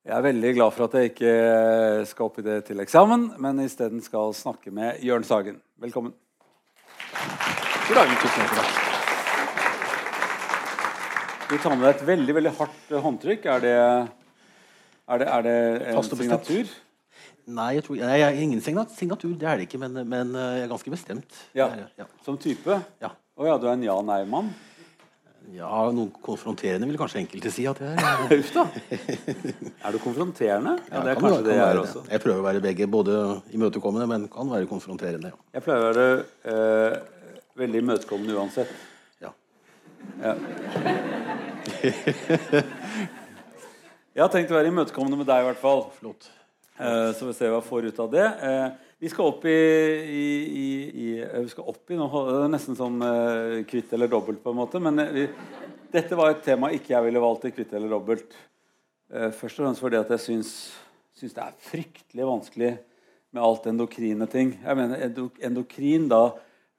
Jeg er veldig glad for at jeg ikke skal opp i det til eksamen, men isteden skal snakke med Jørn Sagen. Velkommen. God dag. Tusen takk. Du tar med deg et veldig veldig hardt håndtrykk. Er det, er det, er det en signatur? Nei, jeg tror, nei, jeg er ingen signatur, det er det ikke, men, men eh, jeg er ganske bestemt. Ja. Er ja. Som type? Ja. Å ja, du er en ja-nei-mann? Ja, noen konfronterende vil kanskje enkelte si at jeg er. Uff da. Er du konfronterende? Ja, det er kan kanskje være- det jeg er også. Jeg prøver å være begge, både imøtekommende, men kan være konfronterende. Ja. Jeg pleier å være eh, veldig imøtekommende uansett. Ja. Ja. Jeg har tenkt å være imøtekommende med deg i hvert fall. Flott. Eh, så vi ser hva jeg får ut av det. Eh, vi skal opp i, i, i, i Vi skal opp i noe, nesten sånn uh, kvitt eller dobbelt, på en måte. Men eh, vi, dette var et tema ikke jeg ville valgt i kvitt eller dobbelt. Uh, først og fremst fordi at jeg syns, syns det er fryktelig vanskelig med alt endokrine ting. Jeg mener endo, endokrin, da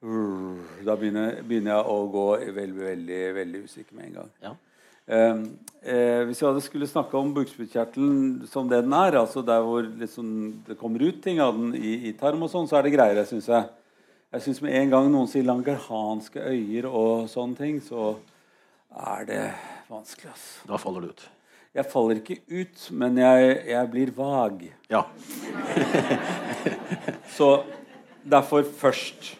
Da begynner, begynner jeg å gå veldig, veldig, veldig usikker med en gang. Ja. Eh, eh, hvis vi hadde skulle snakke om bukspyttkjertelen som det den er, altså der hvor liksom det kommer ut ting av den i, i tarm og sånn, så er det greiere, syns jeg. Jeg syns med en gang noen sier langerhanske øyer og sånne ting, så er det vanskelig. Altså. Da faller du ut. Jeg faller ikke ut, men jeg, jeg blir vag. Ja. Så derfor først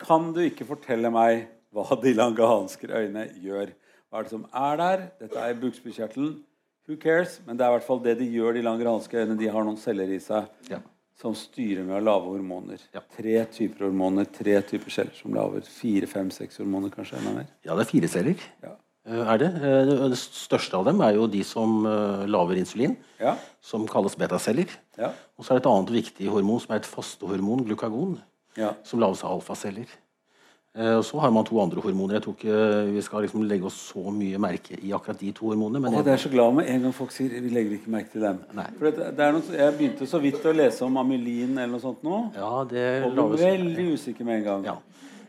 Kan du ikke fortelle meg hva de langerhanske øyne gjør? Hva er det som er der? Dette er bukspyttkjertelen. Who cares? Men det er i hvert fall det de gjør, de langerhanske øyne. De har noen celler i seg Ja. som styrer med å lage hormoner. Ja. Tre typer hormoner, tre typer celler som lager fire, fem, seks hormoner, kanskje enda mer. ja, det er fire celler. Ja. Eh, Er det? Eh, Det største av dem er jo de som eh, lager insulin, Ja. som kalles betaceller. Ja. Og så er det et annet viktig hormon som er et fastehormon, glukagon, ja. som lages av alfaceller. Eh, Og så har man to andre hormoner. Jeg tror ikke vi skal liksom legge oss så mye merke i akkurat de to hormonene. Men Åh, det er så glad med en gang folk sier vi legger ikke merke til dem. Det, det er noe, jeg begynte så vidt å lese om amylin eller noe sånt nå. ja, det Og ble veldig usikker med en gang. ja.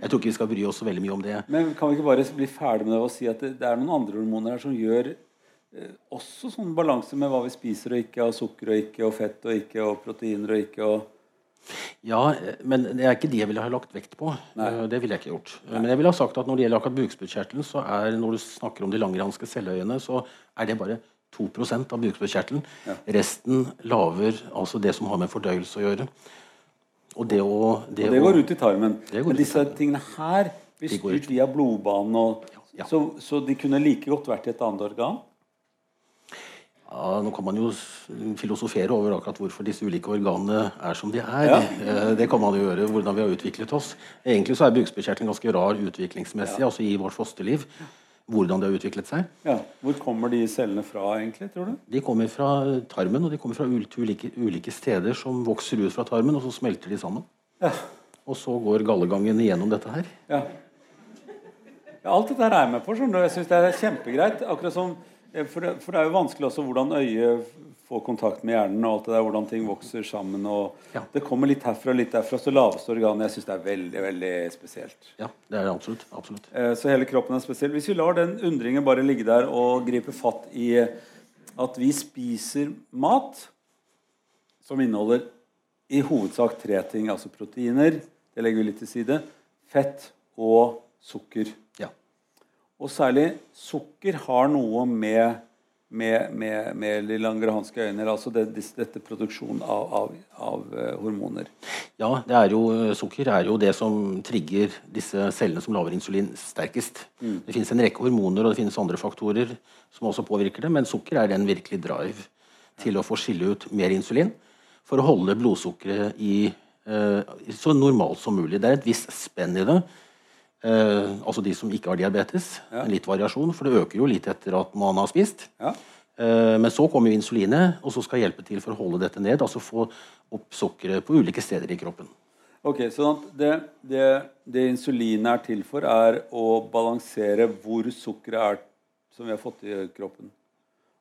Jeg tror ikke vi skal bry oss så veldig mye om det. Men kan vi ikke bare bli ferdig med det og si at det, det er noen andre hormoner her som gjør eh, også sånn balanse med hva vi spiser og ikke, og sukker og ikke, og fett og ikke, og proteiner og ikke, og Ja, eh, men det er ikke det jeg ville ha lagt vekt på. Nei. Eh, Det ville jeg ikke gjort. Men jeg ville ha sagt at når det gjelder akkurat bukspyttkjertelen, så er når du snakker om de langranske celleøyene, så er det bare 2 av bukspyttkjertelen. Ja. Resten laver altså det som har med fordøyelse å gjøre. Og det å Og det går ut i tarmen. Men disse tingene her blir styrt via blodbanen, og, Ja. så, så de kunne like godt vært i et annet organ? Ja, Nå kan man jo filosofere over akkurat hvorfor disse ulike organene er som de er. Ja. Eh, Det kan man jo gjøre, hvordan vi har utviklet oss. Egentlig så er bukspyttkjertelen ganske rar utviklingsmessig, altså i vårt fosterliv. Hvordan det har utviklet seg. Ja. Hvor kommer de cellene fra, egentlig, tror du? De kommer fra tarmen, og de kommer fra ulike, ulike steder som vokser ut fra tarmen, og så smelter de sammen. Ja. Og så går gallegangen igjennom dette her. Ja. ja alt dette her er jeg med på. skjønner du. Jeg syns det er kjempegreit. akkurat som eh, for det, for det er jo vanskelig også hvordan øyet får kontakt med hjernen, og alt det der, hvordan ting vokser sammen. og Ja. Det kommer litt herfra og litt derfra. Så laveste organet Jeg syns det er veldig veldig spesielt. Ja, det er det absolutt. absolutt. Eh, Så hele kroppen er spesiell. Hvis vi lar den undringen bare ligge der og gripe fatt i at vi spiser mat som inneholder i hovedsak tre ting, altså proteiner, det legger vi litt til side, fett og sukker. Og særlig sukker har noe med, med, med, med de øyne altså det, dette produksjonen av, av, av eh, hormoner. Ja, det er jo, sukker er jo det som trigger disse cellene som lager insulin sterkest. Det finnes en rekke hormoner og det finnes andre faktorer som også påvirker det, men sukker er den virkelig drive til å få skille ut mer insulin for å holde blodsukkeret i eh, så normalt som mulig. Det er et visst spenn i det. Eh, altså de som ikke har diabetes. Ja. Litt variasjon, for det øker jo litt etter at man har spist. Ja. Eh, Men så kommer jo insulinet, og så skal hjelpe til for å holde dette ned. Altså få opp sukkeret på ulike steder i kroppen. Ok, Så det, det, det insulinet er til for, er å balansere hvor sukkeret er som vi har fått i kroppen.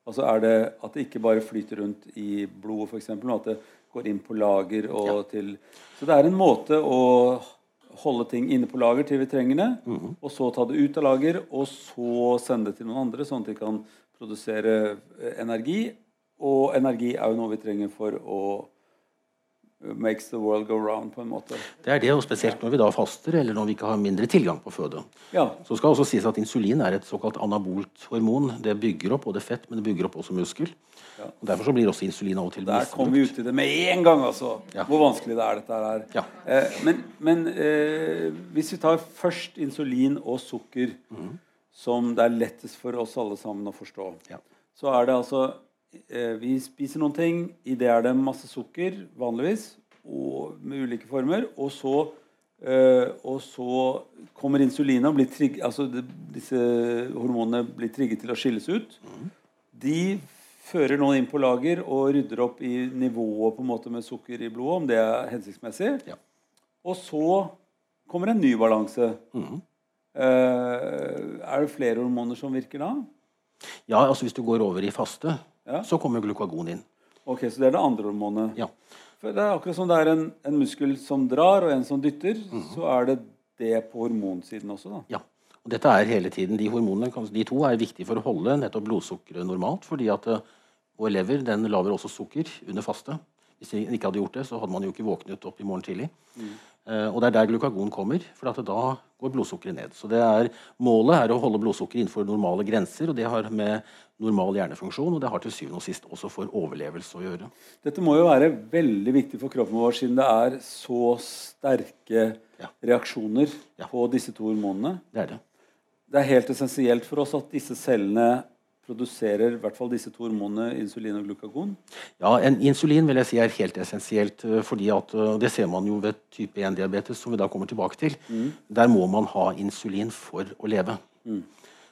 Altså er det at det ikke bare flyter rundt i blodet, f.eks., men at det går inn på lager og Ja. til Så det er en måte å holde ting inne på lager til vi trenger det, Mhm. og så ta det ut av lager, og så sende det til noen andre, sånn at de kan produsere eh, energi og energi er jo noe vi trenger for å makes the world go round, på en måte. Det er det, og spesielt når vi da faster, eller når vi ikke har mindre tilgang på føde. Ja. Så skal også sies at Insulin er et såkalt anabolt hormon. Det bygger opp både fett, men det bygger opp også muskel. Ja. Og Derfor så blir også insulin av og til Der kom vi ut i det med en gang, altså. Ja. Hvor vanskelig det er, dette her. Ja. Eh, men men eh, hvis vi tar først insulin og sukker, som det er lettest for oss alle sammen å forstå, Ja. så er det altså Vi spiser noen ting, i det er det masse sukker, vanligvis, og med ulike former, og så eh, og så kommer insulinet og blir trigg, altså disse hormonene blir trigget til å skilles ut. De fører noen inn på lager og rydder opp i nivået på en måte med sukker i blodet, om det er hensiktsmessig. Ja. Og så kommer en ny balanse. Mm. Eh, er det flere hormoner som virker da? Ja, altså Hvis du går over i faste, Ja. så kommer glukagon inn. Ok, Så det er det andre hormonet. Ja. For det er akkurat som det er en, en muskel som drar, og en som dytter, Mhm. så er det det på hormonsiden også. da. Ja. Og dette er hele tiden, De hormonene de to er viktige for å holde nettopp blodsukkeret normalt. fordi at eh, vår lever den lager også sukker under faste. Hvis den ikke hadde gjort det, så hadde man jo ikke våknet opp i morgen tidlig. Eh, og det er der glukagon kommer, for at da går blodsukkeret ned. Så det er, Målet er å holde blodsukkeret innenfor normale grenser, og det har med normal hjernefunksjon og det har til syvende og sist også for overlevelse å gjøre. Dette må jo være veldig viktig for kroppen vår, siden det er så sterke Ja. reaksjoner Ja. på disse to hormonene. Det er det. Det er helt essensielt for oss at disse cellene produserer i hvert fall disse to hormonene, insulin og glukagon. Ja, Insulin vil jeg si er helt essensielt. eh, fordi at, eh, Det ser man jo ved type 1-diabetes, som vi da kommer tilbake til. Der må man ha insulin for å leve.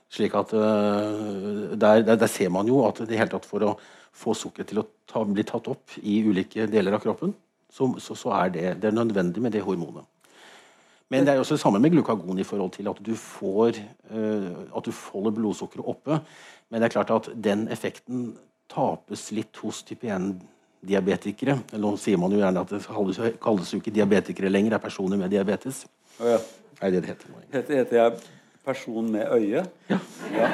Slik at eh, der, der, der ser man jo at det hele tatt for å få sukkeret til å ta, bli tatt opp i ulike deler av kroppen, så, så, så er det, det er nødvendig med det hormonet. Men det er også det samme med glukagon i forhold til at du får eh, at du holder blodsukkeret oppe. Men det er klart at den effekten tapes litt hos type 1-diabetikere. Nå sier man jo gjerne at det kalles, jo ikke diabetikere lenger, det er personer med diabetes. Oh, ja. Er det det heter? nå? Heter, heter jeg person med øye? Ja. ja,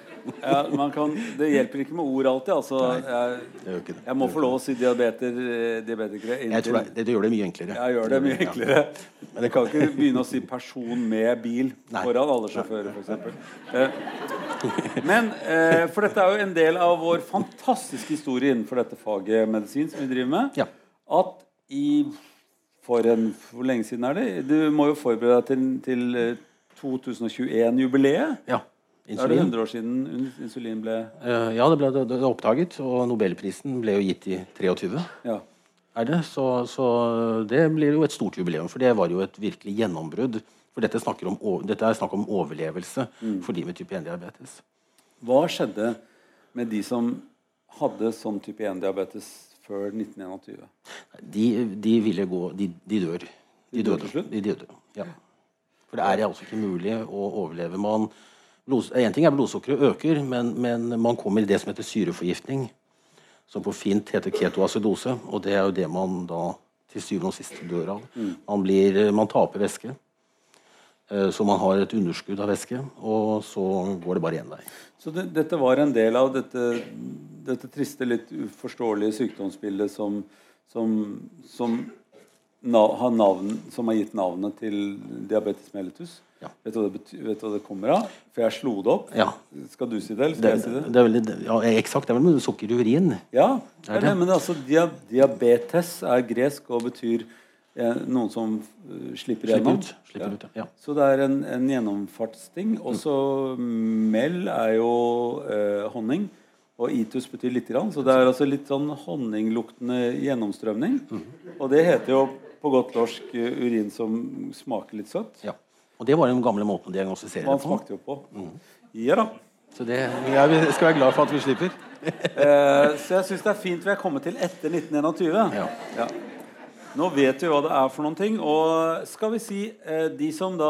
man kan, det hjelper ikke med ord alltid. Altså, jeg, det. jeg må få lov å si diabeter, eh, diabetikere Jeg tror det, det, gjør det mye enklere. Jeg gjør det mye enklere. Men jeg kan ikke begynne å si 'person med bil' Nei. foran alle sjåfører, f.eks. Men eh, For dette er jo en del av vår fantastiske historie innenfor dette faget medisin som vi driver med. Ja. At i for en, Hvor lenge siden er det? Du må jo forberede deg til, til eh, 2021-jubileet. Ja. Da er det Insulin. 100 år siden insulin ble Eh, ja, det ble det, oppdaget, og nobelprisen ble jo gitt i 23. Ja. er det, så, så det blir jo et stort jubileum. For det var jo et virkelig gjennombrudd. For dette, om, dette er snakk om overlevelse for de med type 1-diabetes. Hva skjedde med de som hadde sånn type 1-diabetes før 1921? De, de ville gå De, de dør. De De døde. slutt? De døde, ja. For det er altså ikke mulig å overleve. Man, blod, en ting er blodsukkeret øker, men, men man kommer i det som heter syreforgiftning. Som på fint heter ketoacidose. Og det er jo det man da til syvende og sist dør av. Man, blir, man taper væske. Eh, Så man har et underskudd av væske, og så går det bare én vei. Så det, dette var en del av dette, dette triste, litt uforståelige sykdomsbildet som, som, som, har navn, som har gitt navnet til diabetes mellitus. Ja. Vet, du hva det bety- vet du hva det kommer av? For jeg slo det opp. Ja. Skal du si det, eller Det, jeg si det? det er veldig, ja, eksakt. Det er vel med sukker i urin. Ja, Er det, men altså, dia, diabetes er gresk og betyr eh, noen som eh, slipper gjennom. ut. Slipper ut, ja. Så det er en, en gjennomfartsting. Også mel er jo eh, honning. Og itus betyr lite grann. Så det er altså litt sånn honningluktende gjennomstrømning. Og det heter jo på godt norsk eh, urin som smaker litt søtt. Ja. Og det var den gamle måten å diagnostisere Man det på. smakte jo på. Ja da. Så det, jeg skal være glad for at vi slipper. Eh, så jeg syns det er fint vi er kommet til etter 1921. Ja. Ja. Nå vet vi hva det er for noen ting. Og skal vi si eh, de som da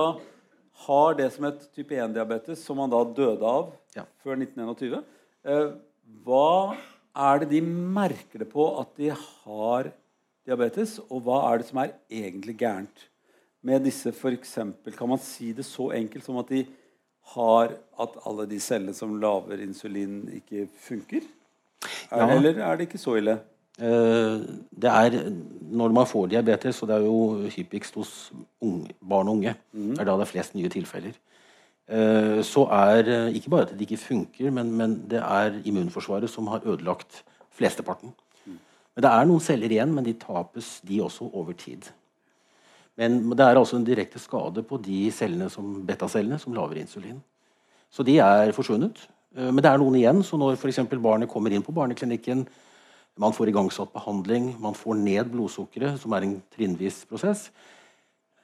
har det som et type 1-diabetes, som man da døde av Ja. før 1921, eh, hva er det de merker det på at de har diabetes, og hva er det som er egentlig gærent med disse? Eksempel, kan man si det så enkelt som at de har at alle de cellene som lager insulin, ikke funker? Er, Ja. Eller er det ikke så ille? Eh, det er når man får diabetes, og det er jo hyppigst hos unge, barn og unge, mm. er da det er flest nye tilfeller, eh, så er eh, ikke bare at det ikke funker, men, men det er immunforsvaret som har ødelagt flesteparten. Men Det er noen celler igjen, men de tapes de også over tid. Men det er altså en direkte skade på de cellene som betacellene som lager insulin. Så de er forsvunnet. Eh, Men det er noen igjen. Så når f.eks. barnet kommer inn på barneklinikken, man får igangsatt behandling, man får ned blodsukkeret, som er en trinnvis prosess,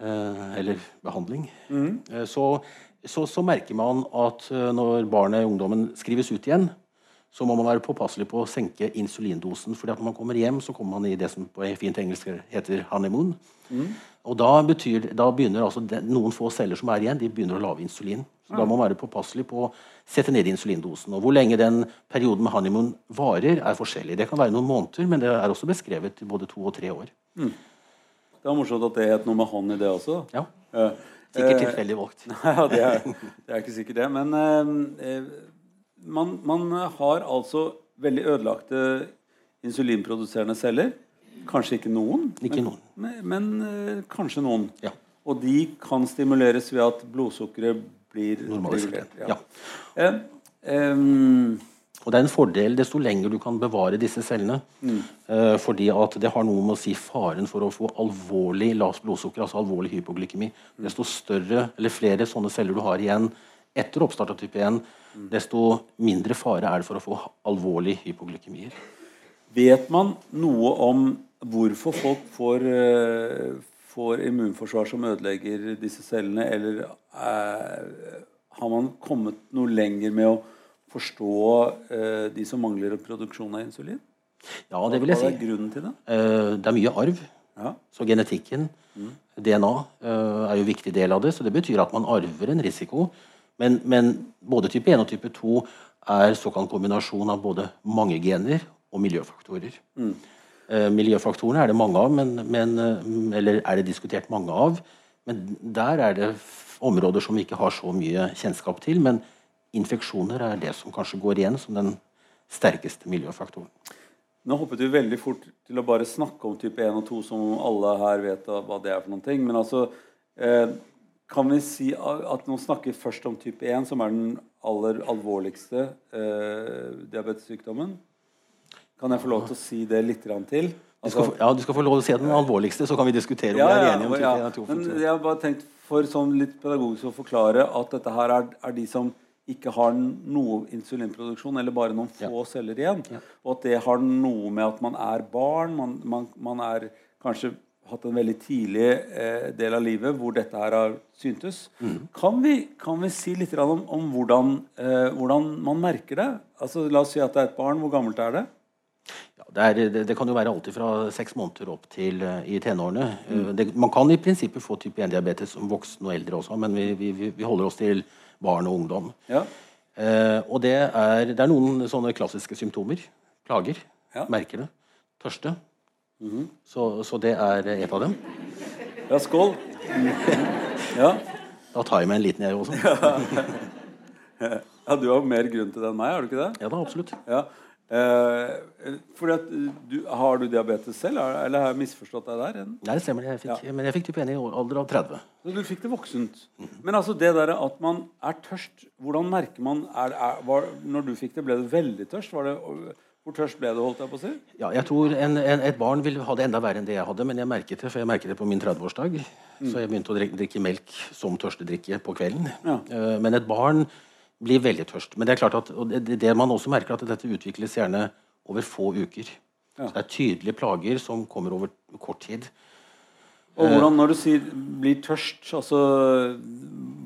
eh, eller behandling, mm. så, så, så merker man at eh, når barnet, ungdommen, skrives ut igjen, så må man være påpasselig på å senke insulindosen. fordi at når man kommer hjem, så kommer man i det som på fint engelsk heter honeymoon. Og da, betyr, da begynner altså de, noen få celler som er igjen, de begynner å lage insulin. Så da må man være påpasselig på å sette ned insulindosen. Og hvor lenge den perioden med honeymoon varer, er forskjellig. Det kan være noen måneder, men det er også beskrevet i både to og tre år. Det var morsomt at det het noe med hånd i det også. Ja, Eh, Sikkert eh, tilfeldig valgt. Ja, det er, det er ikke sikkert det. Men eh, eh, man, man har altså veldig ødelagte insulinproduserende celler. Kanskje ikke noen, Ikke men, noen. men, men eh, kanskje noen. Ja. Og de kan stimuleres ved at blodsukkeret blir Normalisert. Ja. Ja. Eh, um, Og det er en fordel desto lenger du kan bevare disse cellene. Eh, fordi at det har noe med å si faren for å få alvorlig lavt blodsukker, altså alvorlig hypoglykemi. Desto større eller flere sånne celler du har igjen etter oppstart av type 1, desto mindre fare er det for å få alvorlige hypoglykemier. vet man noe om hvorfor folk får, eh, får immunforsvar som ødelegger disse cellene, eller er, har man kommet noe lenger med å forstå eh, de som mangler produksjon av insulin? Ja, det vil jeg si. Hva er grunnen til det? Eh, det er mye arv. Ja. Så genetikken, DNA, eh, er jo en viktig del av det. Så det betyr at man arver en risiko. Men, men både type 1 og type 2 er såkalt kombinasjon av både mange gener og miljøfaktorer. Eh, miljøfaktorene er det mange av, men, men, eh, eller er det diskutert mange av. Men der er det områder som vi ikke har så mye kjennskap til. Men infeksjoner er det som kanskje går igjen som den sterkeste miljøfaktoren. Nå hoppet vi veldig fort til å bare snakke om type 1 og 2, som alle her vet hva det er for noen ting. Men altså eh, Kan vi si at nå snakker vi først om type 1, som er den aller alvorligste eh, diabetessykdommen? Kan jeg få lov til å si det litt til? til? Du få, ja, du skal få lov til å si den alvorligste, så kan vi diskutere om vi er enige om type 1 og 2. Men jeg har bare tenkt for sånn litt pedagogisk å forklare at dette her er, er de som ikke har noe insulinproduksjon, eller bare noen få celler igjen. Og at det har noe med at man er barn, man, man, man er kanskje hatt en veldig tidlig eh, del av livet hvor dette her har syntes. Kan, vi, kan vi si litt om, om hvordan, eh, hvordan man merker det? Altså, la oss si at det er et barn. Hvor gammelt er det? Ja, det, er, det, det kan jo være alltid fra seks måneder opp til uh, i tenårene. Eh, Det, man kan i prinsippet få type 1-diabetes som voksen og eldre også, men vi, vi, vi- vi holder oss til barn og ungdom. Ja. Uh, og det er, det er noen sånne klassiske symptomer. Plager. Ja. Merker det. Tørste. Så, så det er et av dem. ja, skål. Ja. Da tar jeg meg en liten, jeg også. ja, du har mer grunn til det enn meg, har du ikke det? Ja da, absolutt. Ja. Eh, fordi at du, Har du diabetes selv, er- eller har jeg misforstått deg der? Nei, det stemmer. Jeg fikk, Men jeg fikk type 1 i alder av 30. Så du fikk det voksent. Men altså det der at man er tørst Hvordan merker man er, er, var, Når du fikk det, ble du veldig tørst? Var det, hvor tørst ble du, holdt jeg på å si? Ja, jeg tror en, en, Et barn vil ha det enda verre enn det jeg hadde, men jeg merket det for jeg merket det på min 30-årsdag. Så jeg begynte å drikke, drikke melk som tørstedrikke på kvelden. Ja. Uh, Men et barn blir veldig tørst. Men det er klart at, og det, det man også merker, at dette utvikles gjerne over få uker. Ja. Så det er tydelige plager som kommer over kort tid. Og hvordan, når du sier 'blir tørst' altså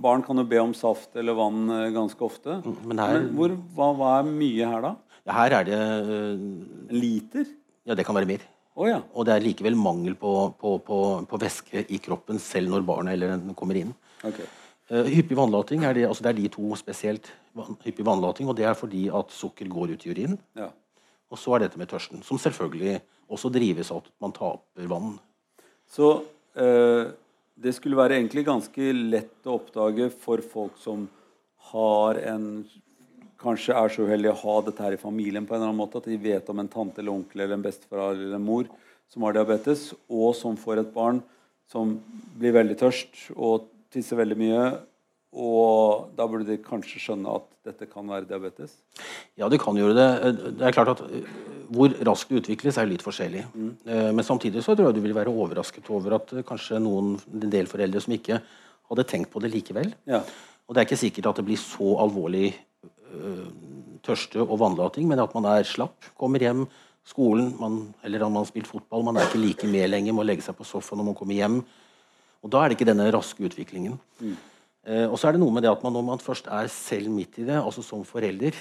Barn kan jo be om saft eller vann eh, ganske ofte. Men her, Men hvor, hva, hva er mye her, da? Ja, her er det En liter? Ja, det kan være mer. Oh, ja. Og det er likevel mangel på, på, på, på væske i kroppen selv når barnet eller den kommer inn. Okay. Uh, hyppig vannlating er, det, altså det er de to spesielt. Vann, hyppig vannlating, og Det er fordi at sukker går ut i urin. Ja. Og så er dette med tørsten, som selvfølgelig også drives av at man taper vann. Så eh, det skulle være egentlig ganske lett å oppdage for folk som har en kanskje er så uheldige å ha dette her i familien på en eller annen måte, at de vet om en tante eller onkel eller en bestefar eller en mor som har diabetes, og som får et barn som blir veldig tørst og tisser veldig mye, og da burde de kanskje skjønne at dette kan være diabetes? Ja, det kan gjøre det. Det er klart at eh, Hvor raskt det utvikles, er litt forskjellig. Mm. Men samtidig så tror jeg du vil være overrasket over at eh, kanskje noen, en del foreldre som ikke hadde tenkt på det likevel. Ja. Og det er ikke sikkert at det blir så alvorlig tørste og vannlating, men at man er slapp, kommer hjem, skolen, man, eller om man har spilt fotball, man er ikke like med lenger, må legge seg på sofaen når man kommer hjem. Og da er det ikke denne raske utviklingen. Mm. Eh, og så er det noe med det at man, når man først er selv midt i det, altså som forelder,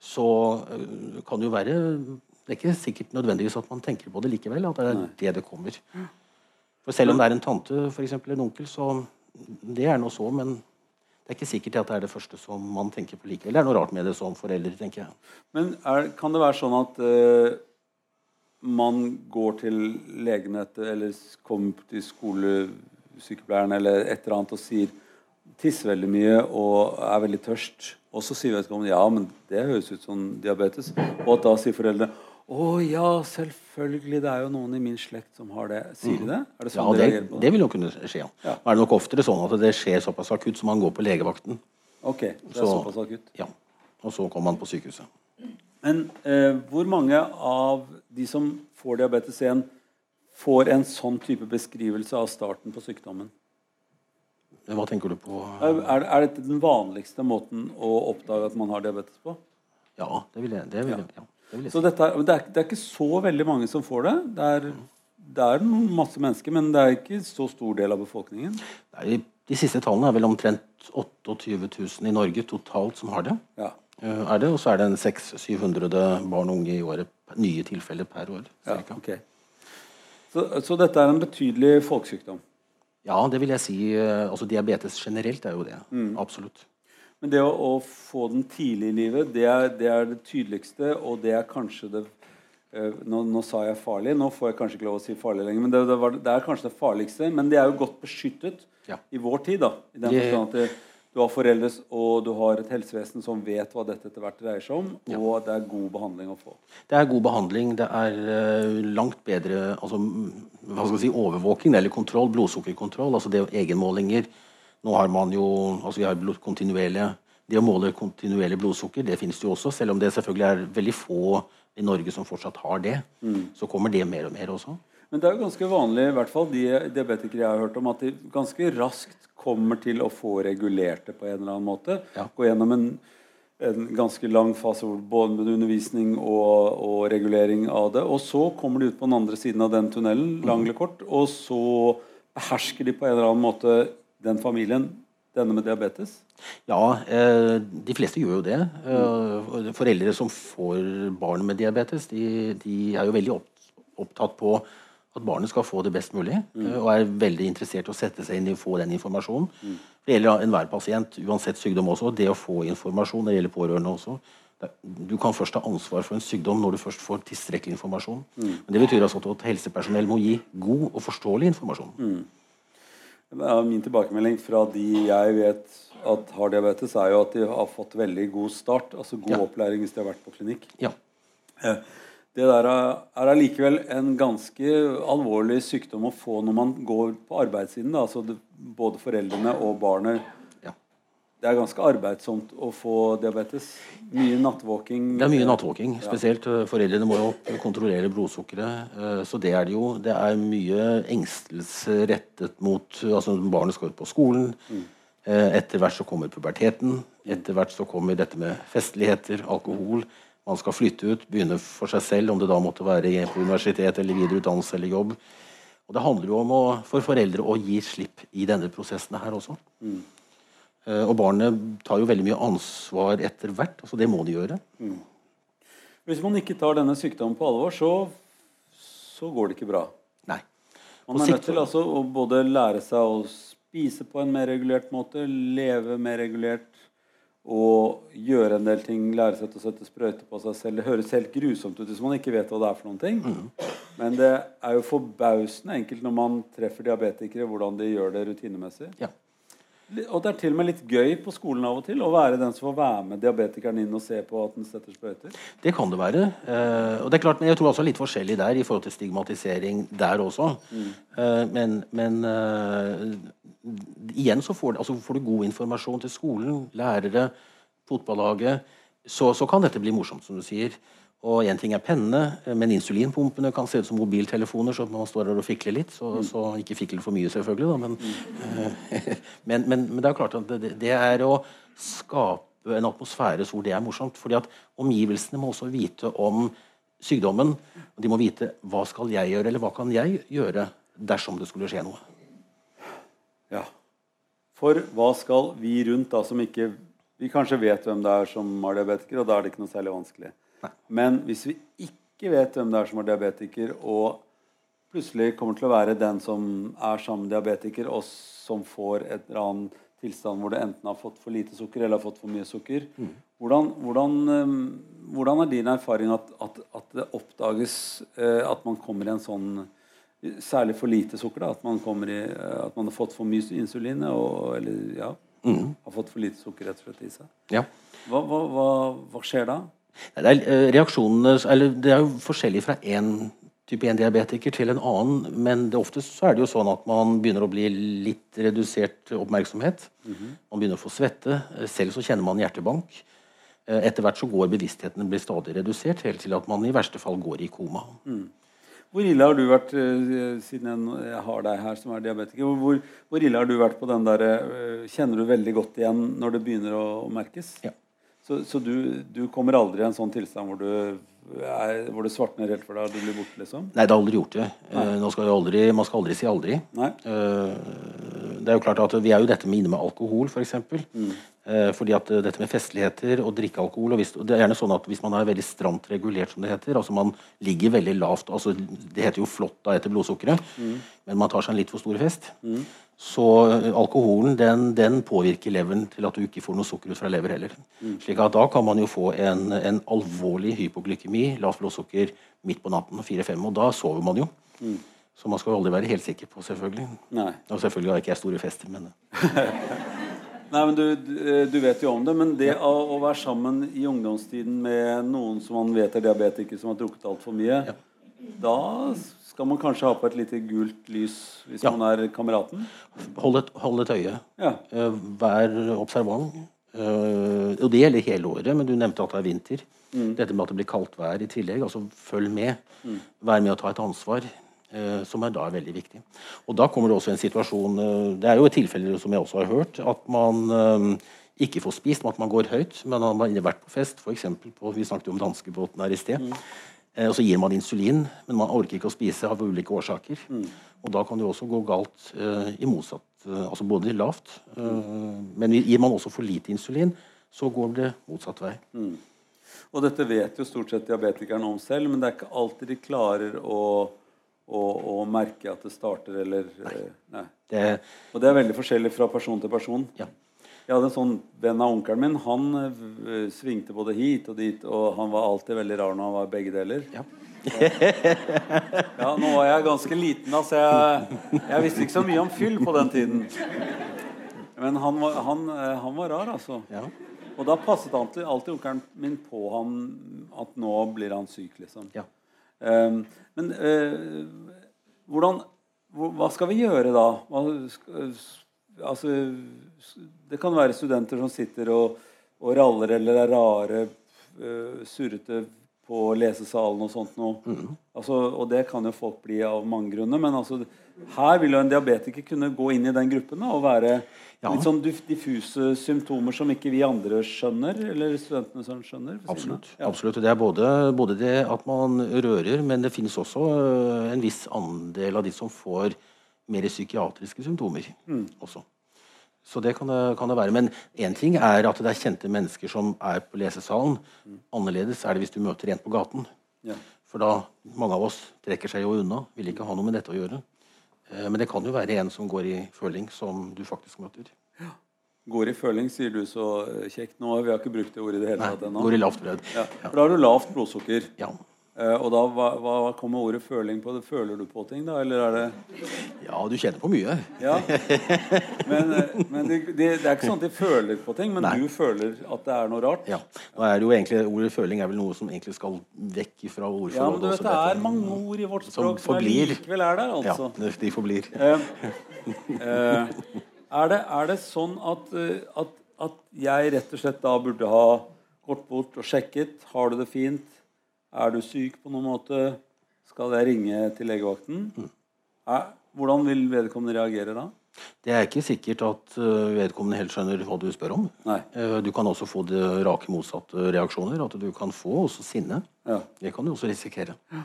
så eh, kan det jo være Det er ikke sikkert nødvendigvis at man tenker på det likevel. At det er Nei. det det kommer. For selv om det er en tante for eksempel, en onkel, så det er noe så, men det er ikke sikkert at det er det første som man tenker på likevel. Det er noe rart med det som forelder, tenker jeg. Men er, kan det være sånn at uh, man går til legen etter, eller kommer til skolesykepleieren eller et eller annet og sier tisser veldig mye og er veldig tørst. Og så sier vedkommende ja, men det høres ut som diabetes. Og da sier foreldre å ja, selvfølgelig, det er jo noen i min slekt som har det. Sier de det? Er det sånn ja, det, det, det vil jo kunne skje. Ja. ja. Er det nok oftere sånn at det skjer såpass akutt som man går på legevakten. Ok, det er så, såpass akutt. Ja. Og så kommer man på sykehuset. Men eh, hvor mange av de som får diabetes 1, får en sånn type beskrivelse av starten på sykdommen? Hva tenker du på? Er, er, dette den vanligste måten å oppdage at man har diabetes på? Ja, det vil jeg. Det vil jeg ja. Det. Så dette, det, er, det, er, ikke så veldig mange som får det. Det er, det er masse mennesker, men det er ikke så stor del av befolkningen. Nei, de siste tallene er vel omtrent 28 000 i Norge totalt som har det. Ja. Uh, er det, Og så er det en 600-700 barn og unge i året. Nye tilfeller per år. Ja, okay. så, så dette er en betydelig folkesykdom? Ja, det vil jeg si. Eh, altså Diabetes generelt er jo det. Mm. Absolutt. Men det å, å, få den tidlig i livet, det er, det er, det tydeligste, og det er kanskje det uh, nå, nå, sa jeg farlig, nå får jeg kanskje ikke lov å si farlig lenger, men det, var, det er kanskje det farligste. Men det er jo godt beskyttet ja. i vår tid. da, i den forstand at det, du har foreldre og du har et helsevesen som vet hva dette etter hvert dreier seg om, ja. og det er god behandling å få. Det er god behandling. Det er uh, langt bedre altså, hva skal si, overvåking eller kontroll, blodsukkerkontroll. altså det Egenmålinger. Nå har man jo altså vi har kontinuerlige Det å måle kontinuerlig blodsukker det finnes jo også, selv om det selvfølgelig er veldig få i Norge som fortsatt har det. Mm. Så kommer det mer og mer også. Men det er jo ganske vanlig, i hvert fall de diabetikere jeg har hørt om, at de ganske raskt kommer til å få regulert det på en eller annen måte. Ja. Gå gjennom en, en, ganske lang fase både med undervisning og, og, regulering av det. Og så kommer de ut på den andre siden av den tunnelen, mm. lang eller kort, og så behersker de på en eller annen måte den familien. Denne med diabetes? Ja, eh, de fleste gjør jo det. Eh, foreldre som får barn med diabetes, de, de er jo veldig opptatt på at barnet skal få det best mulig. Mm. Og er veldig interessert i å sette seg inn i å få den informasjonen. Mm. Det gjelder enhver pasient, uansett sykdom også. Det å få informasjon, det gjelder pårørende også. Du kan først ta ansvar for en sykdom når du først får tilstrekkelig informasjon. Mm. Men Det betyr altså at helsepersonell må gi god og forståelig informasjon. Min tilbakemelding fra de jeg vet at har diabetes, er jo at de har fått veldig god start. Altså god ja. opplæring hvis de har vært på klinikk. Ja. Eh, det der er allikevel en ganske alvorlig sykdom å få når man går på arbeidssiden. Da. Altså både foreldrene og barnet. Det er ganske arbeidsomt å få diabetes. Mye nattvåking. Det er mye nattvåking. Spesielt. Eh, foreldrene må jo kontrollere blodsukkeret. Eh, så det er det jo. Det er mye engstelse rettet mot altså Barnet skal ut på skolen. Mm. Eh, etter hvert så kommer puberteten. Etter hvert så kommer dette med festligheter, alkohol. Man skal flytte ut, begynne for seg selv, om det da måtte være på universitet eller videre utdannelse eller jobb. Og Det handler jo om å, for foreldre å gi slipp i denne prosessen her også. Mm. Uh, og barnet tar jo veldig mye ansvar etter hvert. altså Det må de gjøre. Mm. Hvis man ikke tar denne sykdommen på alvor, så, så går det ikke bra. Nei. Man er nødt til altså, å både lære seg å spise på en mer regulert måte, leve mer regulert, og gjøre en del ting, lære seg til å sette sprøyter på seg selv. Det høres helt grusomt ut hvis man ikke vet hva det er for noen ting. Mm. Men det er jo forbausende enkelt når man treffer diabetikere, hvordan de gjør det rutinemessig. Ja. Og det er til og med litt gøy på skolen av og til å være den som får være med diabetikeren inn og se på at den setter sprøyter. Det kan det være. Eh, og det er klart, men Jeg tror også litt forskjellig der i forhold til stigmatisering der også. Mm. Eh, men, men eh, igjen så får, altså får, du god informasjon til skolen, lærere, fotballaget, så, så kan dette bli morsomt, som du sier. Og én ting er pennene, men insulinpumpene kan se ut som mobiltelefoner. så man står der og fikler litt. Så, mm. så ikke fikler for mye, selvfølgelig. Da, men, mm. men, men, men, det er klart at det, det, er å skape en atmosfære hvor det er morsomt. fordi at omgivelsene må også vite om sykdommen. og De må vite hva skal jeg gjøre, eller hva kan jeg gjøre dersom det skulle skje noe. Ja. For hva skal vi rundt, da, som ikke Vi kanskje vet hvem det er som har diabetiker, og da er det ikke noe særlig vanskelig. Men hvis vi ikke vet hvem det er som er diabetiker, og plutselig kommer til å være den som er sammen med diabetiker, og som får et eller annet tilstand hvor det enten har fått for lite sukker eller har fått for mye sukker. Mm. Hvordan, hvordan, um, hvordan, er din erfaring at, at, at det oppdages uh, at man kommer i en sånn Særlig for lite sukker. da, At man, i, uh, at man har fått for mye insulin og, eller ja, mm. har fått for lite sukker rett og slett i seg. Ja. Hva, hva, hva, hva skjer da? Det er, eh, reaksjonene, eller det er jo forskjellig fra én type 1-diabetiker til en annen, men det oftest så er det jo sånn at man begynner å bli litt redusert oppmerksomhet. Mm -hmm. Man begynner å få svette. Selv så kjenner man hjertebank. Eh, etter hvert så går bevisstheten blir stadig redusert, helt til at man i verste fall går i koma. Mm. Hvor ille har du vært, eh, siden jeg har deg her som er diabetiker, hvor, hvor ille har du vært på den der Kjenner du veldig godt igjen når det begynner å merkes? Ja. Så, så du, du, kommer aldri i en sånn tilstand hvor du, er, hvor du svartner helt for deg og du blir borte? liksom? Nei, det har aldri gjort det. Uh, skal aldri, man skal aldri si aldri. Uh, det er jo klart at Vi er jo dette med inne med alkohol, f.eks. For eksempel. mm. uh, fordi at dette med festligheter og drikke alkohol og hvis, Det er gjerne sånn at hvis man er veldig stramt regulert, som det heter, altså man ligger veldig lavt altså Det heter jo flott da etter blodsukkeret, mm. men man tar seg en litt for stor fest. Mm. Så eh, alkoholen den, den, påvirker leveren til at du ikke får noe sukker ut fra lever heller. Mm. Slik at Da kan man jo få en, en alvorlig hypoglykemi, lavt blodsukker, midt på natten, fire-fem, og da sover man jo. Mm. Så man skal jo aldri være helt sikker på, selvfølgelig. Nei. Og selvfølgelig har ikke jeg store fester, men Nei, men du, du, vet jo om det, men det å, å, være sammen i ungdomstiden med noen som man vet er diabetiker, som har drukket altfor mye, ja. da skal man kanskje ha på et lite gult lys hvis ja. man er kameraten? Hold et, hold et øye. Ja. Uh, vær observant. Uh, og det gjelder hele året, men du nevnte at det er vinter. Mm. Dette med at det blir kaldt vær i tillegg. altså Følg med. Mm. Vær med å ta et ansvar. Uh, som er da veldig viktig. Og da kommer det også en situasjon Det er jo et tilfelle som jeg også har hørt, at man ikke får spist, at man går høyt, men man har vært på fest, f.eks. Vi snakket jo om danskebåten her i sted. Mm. Eh, og så gir man insulin, men man orker ikke å spise av ulike årsaker. Mm. Og da kan det også gå galt uh, i motsatt uh, Altså både lavt, uh, men gir man også for lite insulin, så går det motsatt vei. Mm. Og dette vet jo stort sett diabetikerne om selv, men det er ikke alltid de klarer å, å, å merke at det starter eller Nei. nei. Det, og det er veldig forskjellig fra person til person. Ja. Jeg hadde en sånn venn av onkelen min. Han uh, svingte både hit og dit, og han var alltid veldig rar når han var begge deler. Ja. ja, nå var jeg ganske liten, altså. Jeg, jeg, visste ikke så mye om fyll på den tiden. Men han var, han, eh, han var rar, altså. Ja. Og da passet alltid, alltid onkelen min på han at nå blir han syk, liksom. Ja. Um, men uh, hvordan Hva skal vi gjøre da? Hva, altså det kan være studenter som sitter og, og raller eller er rare, uh, surrete på lesesalen og sånt noe. Mm. Altså, og det kan jo folk bli av mange grunner. Men altså, her vil jo en diabetiker kunne gå inn i den gruppen da, og være ja. litt sånn diffuse symptomer som ikke vi andre skjønner. Eller studentene som skjønner. Absolutt. Ja. Absolutt. Det er både, både, det at man rører, men det finnes også øh, en viss andel av de som får mer psykiatriske symptomer. Mm. også. Så det kan det, kan det være. Men én ting er at det er kjente mennesker som er på lesesalen. Annerledes er det hvis du møter en på gaten. Ja. For da mange av oss trekker seg jo unna. Vil ikke ha noe med dette å gjøre. Eh, men det kan jo være en som går i føling, som du faktisk møter. Ja. Går i føling, sier du så kjekt nå. Vi har ikke brukt det ordet i det hele tatt ennå. Går i lavt blod. Ja. For da har du lavt blodsukker. Ja. Eh, og da, hva, hva kommer ordet føling på? Det føler du på ting, da? Eller er det Ja, du kjenner på mye. Ja. Men, eh, men det, det, det er ikke sånn at de føler på ting, men Nei. du føler at det er noe rart? Ja. Nå er det jo egentlig, Ordet føling er vel noe som egentlig skal vekk fra Ja, men du vet, Det er mange ord i vårt språk som, forblir. likevel er der. Altså. Ja, de forblir. Eh, eh, er, det, er det sånn at, eh, at, at jeg rett og slett da burde ha gått bort og sjekket? Har du det fint? Er du syk på noen måte? Skal jeg ringe til legevakten? Er, hvordan vil vedkommende reagere da? Det er ikke sikkert at øh, vedkommende helt skjønner hva du spør om. Nei. Eh, Du kan også få det rake motsatte reaksjoner. At du kan få også sinne. Ja. Det kan du også risikere. Eh,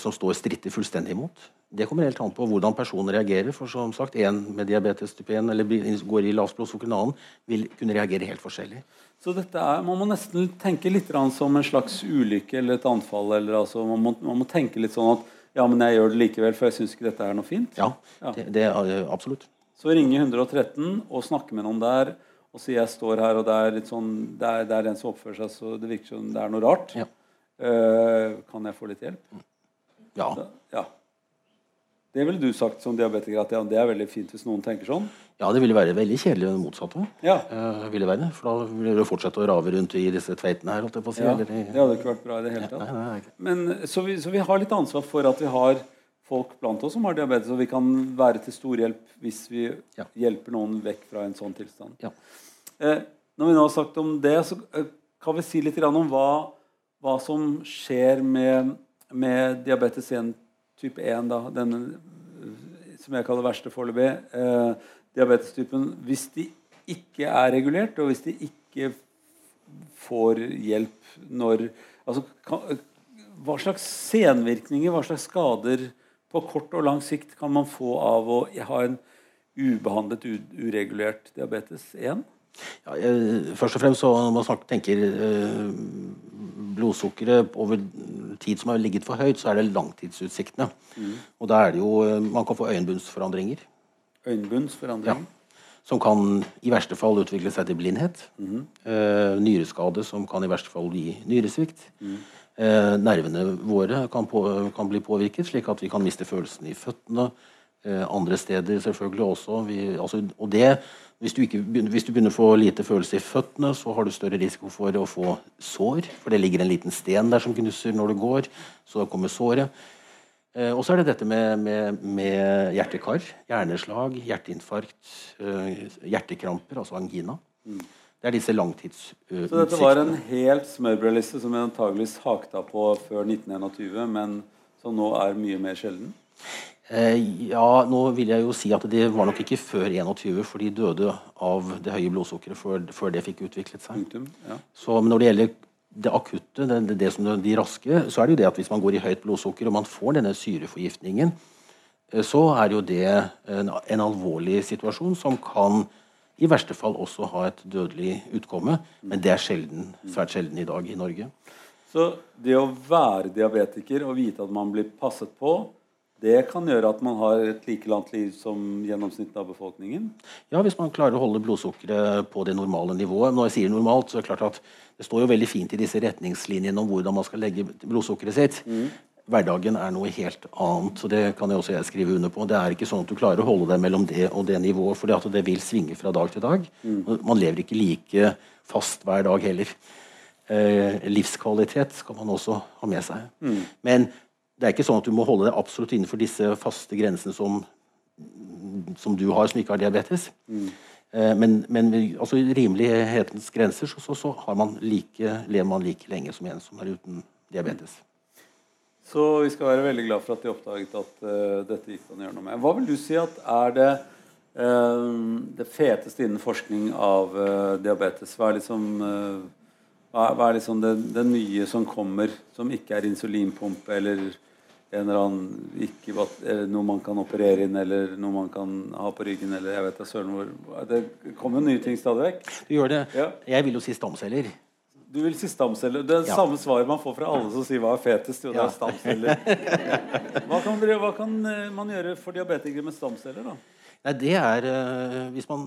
Som står stritter fullstendig imot. Det kommer helt an på hvordan personen reagerer. For som sagt, En med diabetes type 1 eller går i lavt blodsukker, en annen vil kunne reagere helt forskjellig. Så dette er, Man må nesten tenke litt som en slags ulykke eller et anfall. Eller, altså, man, må, man må tenke litt sånn at ja, men jeg gjør det likevel, for jeg syns ikke dette er noe fint. Ja, Ja. Det, det er eh, absolutt. Så ringe 113 og snakke med noen der og si jeg står her, og det er litt sånn, det er, det er en som oppfører seg så det virker som det er noe rart. Ja. Uh, kan jeg få litt hjelp? Ja. Ja. Det ville du sagt som diabetiker at det er veldig fint hvis noen tenker sånn? ja, det ville være veldig kjedelig det motsatte. Ja. Eh, ville være, For da ville du fortsette å rave rundt i disse tveitene her. si. ja. eller Det hadde ikke vært bra i det hele tatt. nei, nei. Men, så, vi, så vi har litt ansvar for at vi har folk blant oss som har diabetes, og vi kan være til stor hjelp hvis vi Ja. hjelper noen vekk fra en sånn tilstand. Ja. Eh, når vi nå har sagt om det, så eh, kan vi si litt om hva, hva som skjer med, med diabetes 1 type 1, da, denne eh, som jeg kaller verste foreløpig. Eh, diabetestypen Hvis de ikke er regulert, og hvis de ikke får hjelp når altså, kan, Hva slags senvirkninger, hva slags skader på kort og lang sikt kan man få av å ha en ubehandlet, uregulert diabetes 1? Ja, jeg, først og fremst så når man tenker eh, blodsukkeret over tid som har ligget for høyt, så er det langtidsutsiktene. Og da er det jo eh, Man kan få øyenbunnsforandringer. Ja, Som kan i verste fall utvikle seg til blindhet. eh, nyreskade som kan i verste fall gi nyresvikt. Eh, nervene våre kan, på, kan bli påvirket, slik at vi kan miste følelsen i føttene. Eh, andre steder selvfølgelig også. Vi, altså, og det, hvis du, ikke, hvis du begynner å få lite følelse i føttene, så har du større risiko for å få sår. For det ligger en liten sten der som knusser når du går. Så kommer såret. Eh, og så er det dette med, med, med hjertekar. Hjerneslag, hjerteinfarkt, eh, hjertekramper, altså angina. Det er disse langtidsutsiktene. Så dette var en helt smørbrødliste som jeg antagelig hakta på før 1921, men som nå er mye mer sjelden? Eh, ja, nå vil jeg jo si at det var nok ikke før 21, for de døde av det høye blodsukkeret før, før det fikk utviklet seg. Punktum. Ja. Så men når det gjelder det akutte, det, det, som de raske, så er det jo det at hvis man går i høyt blodsukker og man får denne syreforgiftningen, eh, så er jo det en, en alvorlig situasjon som kan i verste fall også ha et dødelig utkomme. Men det er sjelden, svært sjelden i dag i Norge. Så det å være diabetiker og vite at man blir passet på, det kan gjøre at man har et like langt liv som gjennomsnittet av befolkningen? Ja, hvis man klarer å holde blodsukkeret på det normale nivået. Når jeg sier normalt, så er det klart at det står jo veldig fint i disse retningslinjene om hvordan man skal legge blodsukkeret sitt. Hverdagen er noe helt annet, så det kan jeg også jeg skrive under på. Det er ikke sånn at du klarer å holde deg mellom det og det nivået, for det, det vil svinge fra dag til dag. Mm. Man lever ikke like fast hver dag heller. Eh, livskvalitet skal man også ha med seg. Men det er ikke sånn at du må holde deg absolutt innenfor disse faste grensene som som du har, som ikke har diabetes. Eh, Men, men altså, i rimelighetens grenser så, så, så man like, lever man like lenge som en som er uten diabetes. Så vi skal være veldig glad for at de oppdaget at uh, dette gikk an å gjøre noe med. Hva vil du si at er det uh, det feteste innen forskning av uh, diabetes? Hva er liksom, hva er liksom det, det nye som kommer, som ikke er insulinpumpe eller en eller annen ikke, noe man kan operere inn, eller noe man kan ha på ryggen, eller jeg vet da søren hvor Det kommer jo nye ting stadig vekk. Du gjør det. Ja. Jeg vil jo si stamceller. Du vil si stamceller. Det er det Ja. samme svaret man får fra alle som sier hva er fetest. Jo, det er stamceller. Hva kan, hva kan eh, man gjøre for diabetikere med stamceller? da? Nei, det er eh, hvis man,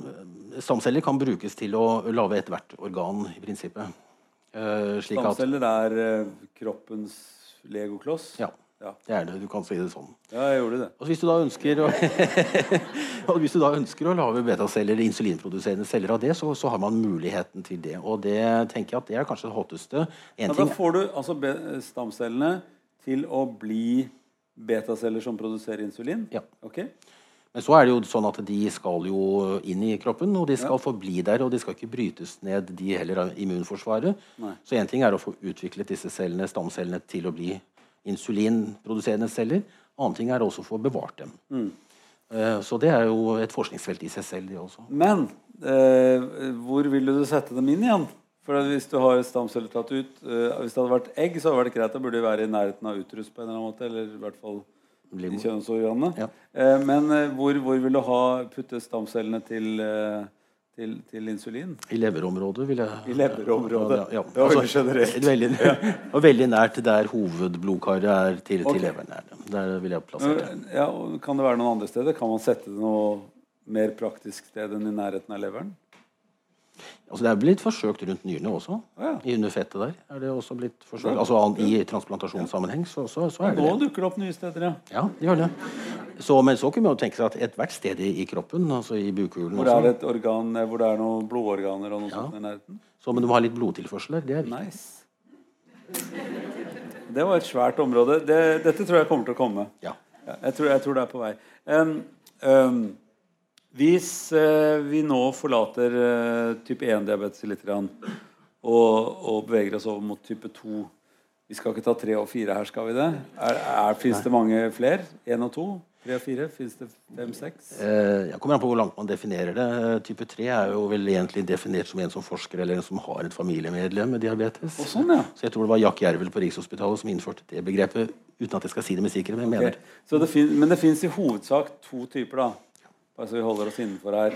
Stamceller kan brukes til å lage ethvert organ, i prinsippet. Eh, Stamceller er eh, kroppens legokloss. Ja. Ja. Det er det. Du kan si det sånn. ja, jeg gjorde det. Og hvis du da ønsker å, og hvis du da ønsker å lage betaceller, insulinproduserende celler av det, så, så har man muligheten til det. Og det tenker jeg at det er kanskje det hotteste. En Ja, da får du altså stamcellene til å bli betaceller som produserer insulin. Ja. Okay. men så er det jo sånn at de skal jo inn i kroppen, og de skal forbli der. Og de skal ikke brytes ned, de heller, av immunforsvaret. Nei. Så én ting er å få utviklet disse cellene, stamcellene til å bli insulinproduserende celler. Annen ting er også å få bevart dem. Mm. Eh, Så det er jo et forskningsfelt i seg selv, det også. Men eh, hvor ville du sette dem inn igjen? For Hvis du har stamceller tatt ut eh, Hvis det hadde vært egg, så hadde det vært greit. Da burde de være i nærheten av uterus på en eller annen måte. Eller i hvert fall kjønnsorganene. Ja. Eh, men eh, hvor, hvor vil du ha putte stamcellene til, eh, til, til insulin? I leverområdet, vil jeg I leverområdet. Ja, ja. Det var veldig generelt. veldig, og veldig nært der hovedblodkaret er til, okay. til leveren. Er. Der vil jeg plassere det. Ja, kan det være noen andre steder? Kan man sette det noe mer praktisk sted enn i nærheten av leveren? Altså, det er blitt forsøkt rundt nyrene også. Ja. I underfettet der er det også blitt forsøkt. Altså I transplantasjonssammenheng så, så, så er det Nå dukker det opp nye steder, ja. Ja, det gjør det. Så, men så kunne man jo tenke seg at ethvert sted i, kroppen, altså i bukhulen Hvor det er et organ, eh, hvor det er noen blodorganer og noe Ja. sånt i nærheten. så, Men du må ha litt blodtilførsel der. Det er viktig. Nice. Det var et svært område. Det, dette tror jeg kommer til å komme. Ja. Ja, jeg, tror, jeg tror det er på vei. Um, um, hvis eh, vi nå forlater eh, type 1-diabetes litt og, og beveger oss over mot type 2 Vi skal ikke ta 3 og 4 her, skal vi det? Er, er, Fins det mange flere? 1 og 2? 3 og 4? Fins det 5-6? Eh, jeg kommer an på hvor langt man definerer det. Type 3 er jo vel egentlig definert som en som forsker eller en som har et familiemedlem med diabetes. Og sånn, ja. Så jeg tror det var Jack Jervel på Rikshospitalet som innførte det begrepet. Uten at jeg skal si det med sikkerhet, men jeg okay. mener Så det fin men det fins i hovedsak to typer, da. Bare så vi holder oss innenfor her.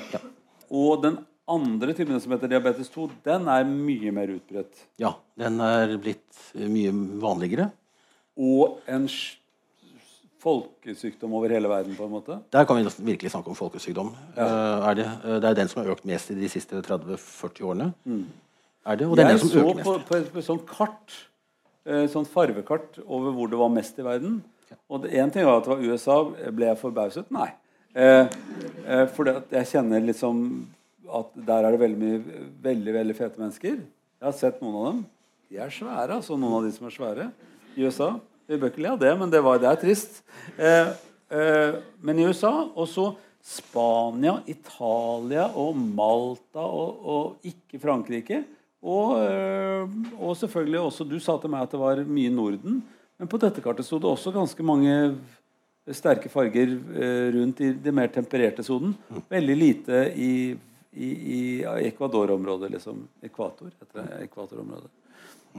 Og den andre typen som heter diabetes 2, den er mye mer utbredt. Ja, den er blitt eh, mye vanligere. Og en folkesykdom over hele verden, på en måte. Der kan vi virkelig snakke om folkesykdom. Ja. er det. Eh, det er den som har økt mest i de siste 30-40 årene. Er det, og det er Jeg den som så øker på, mest. på et, på et sånt kart, eh, sånt farvekart over hvor det var mest i verden. Og det Én ting var at det var USA. Ble jeg forbauset? Nei. Eh, eh, fordi jeg kjenner liksom at der er det veldig mye veldig veldig fete mennesker. Jeg har sett noen av dem. De er svære, altså. Noen av de som er svære i USA. Vi bør ikke le av det, men det, var, det er trist. Eh, eh, men i USA og så Spania, Italia og Malta og, og ikke Frankrike. Og, eh, og selvfølgelig også Du sa til meg at det var mye Norden. Men på dette kartet sto det også ganske mange sterke farger øh, rundt i den mer tempererte sonen. Veldig lite i, i, i Ecuador-området, liksom. Ekvator heter det. Ekvatorområdet.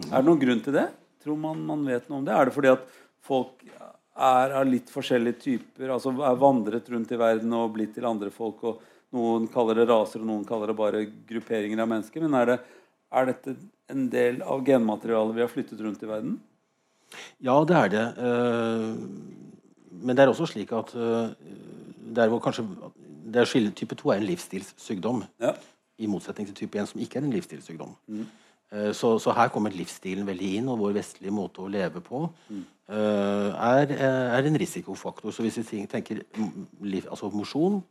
Er det noen grunn til det? Tror man man vet noe om det? Er det fordi at folk er av litt forskjellige typer, altså er vandret rundt i verden og blitt til andre folk, og noen kaller det raser, og noen kaller det bare grupperinger av mennesker. Men er, det, er dette en del av genmaterialet vi har flyttet rundt i verden? Ja, det er det. Eh, Men det er også slik at eh, det er hvor kanskje det er skille, Type 2 er en livsstilssykdom, Ja. i motsetning til type 1, som ikke er en livsstilssykdom. Eh, Så, så her kommer livsstilen veldig inn, og vår vestlige måte å leve på eh, er, er en risikofaktor. Så hvis vi tenker liv, altså mosjon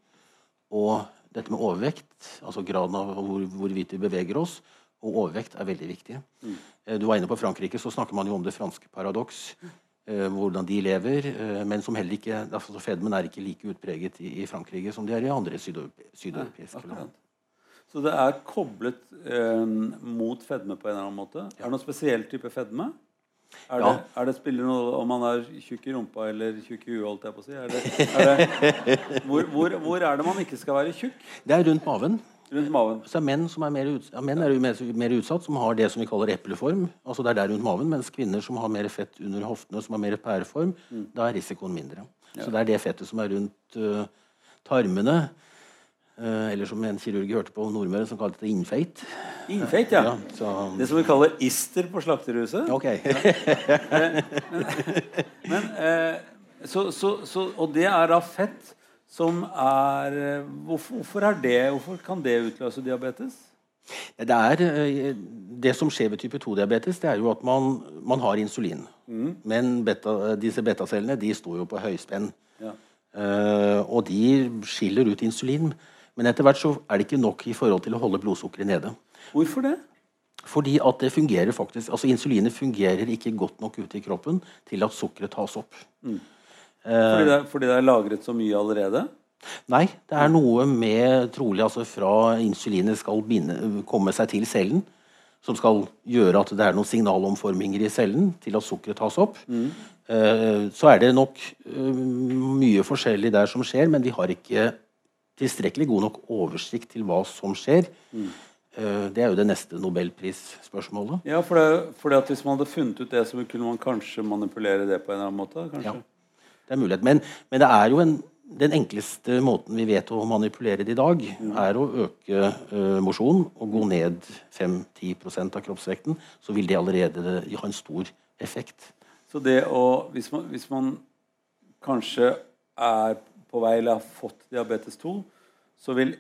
og dette med overvekt, altså graden av hvor, hvorvidt vi beveger oss, og overvekt er veldig viktig. Mm. Du var inne på Frankrike, så snakker man jo om det franske paradoks. Eh, Hvordan de lever. eh, Men som heller ikke altså Fedmen er ikke like utpreget i, i Frankrike som de er i andre sydeuropeiske sydeuropeiske land. Så det er koblet eh, mot fedme på en eller annen måte? Er det noen spesiell type fedme? Er Ja. det, er det spiller noe om man er tjukk i rumpa eller tjukk i huet? holdt jeg på å si? Er det, er det, hvor, hvor, hvor er det man ikke skal være tjukk? Det er rundt maven. Rundt maven. Så er menn, som er mer, ut, ja, menn er mer, mer utsatt, som har det som vi kaller epleform. altså det er der rundt maven, Mens kvinner som har mer fett under hoftene, som har mer pæreform, da er risikoen mindre. Så det er det fettet som er rundt uh, tarmene. eh, eller som en kirurg hørte på Nordmøre, som kalte det innfeit. Innfeit, ja. Ja, så, Det som vi kaller ister på slakterhuset. ok. Men, eh, så, så, så, og det er da fett som er eh, hvorfor, hvorfor er det Hvorfor kan det utløse diabetes? Det, er, eh, det som skjer ved type 2-diabetes, det er jo at man, man har insulin. Mm. Men beta, disse betacellene de står jo på høyspenn. Ja. Uh, og de skiller ut insulin. Men etter hvert så er det ikke nok i forhold til å holde blodsukkeret nede. Hvorfor det? Fordi at det fungerer faktisk, altså Insulinet fungerer ikke godt nok ute i kroppen til at sukkeret tas opp. Mm. Fordi, det er, fordi det er lagret så mye allerede? Nei, det er noe med trolig altså fra insulinet skal binde, komme seg til cellen, som skal gjøre at det er noen signalomforminger i cellen til at sukkeret tas opp. Mm. Eh, så er det nok eh, mye forskjellig der som skjer, men vi har ikke tilstrekkelig god nok oversikt til hva som skjer. Mm. Eh, det er jo det neste nobelprisspørsmålet. Ja, for, det, for Hvis man hadde funnet ut det, så kunne man kanskje manipulere det på en eller annen måte? Kanskje? Ja, det er mulighet. Men, men det er jo en den enkleste måten vi vet å manipulere det i dag, er å øke uh, mosjonen og gå ned 5-10% av kroppsvekten. Så vil det allerede ha en stor effekt. Så det å Hvis man, hvis man kanskje er på vei eller har fått diabetes 2, så vil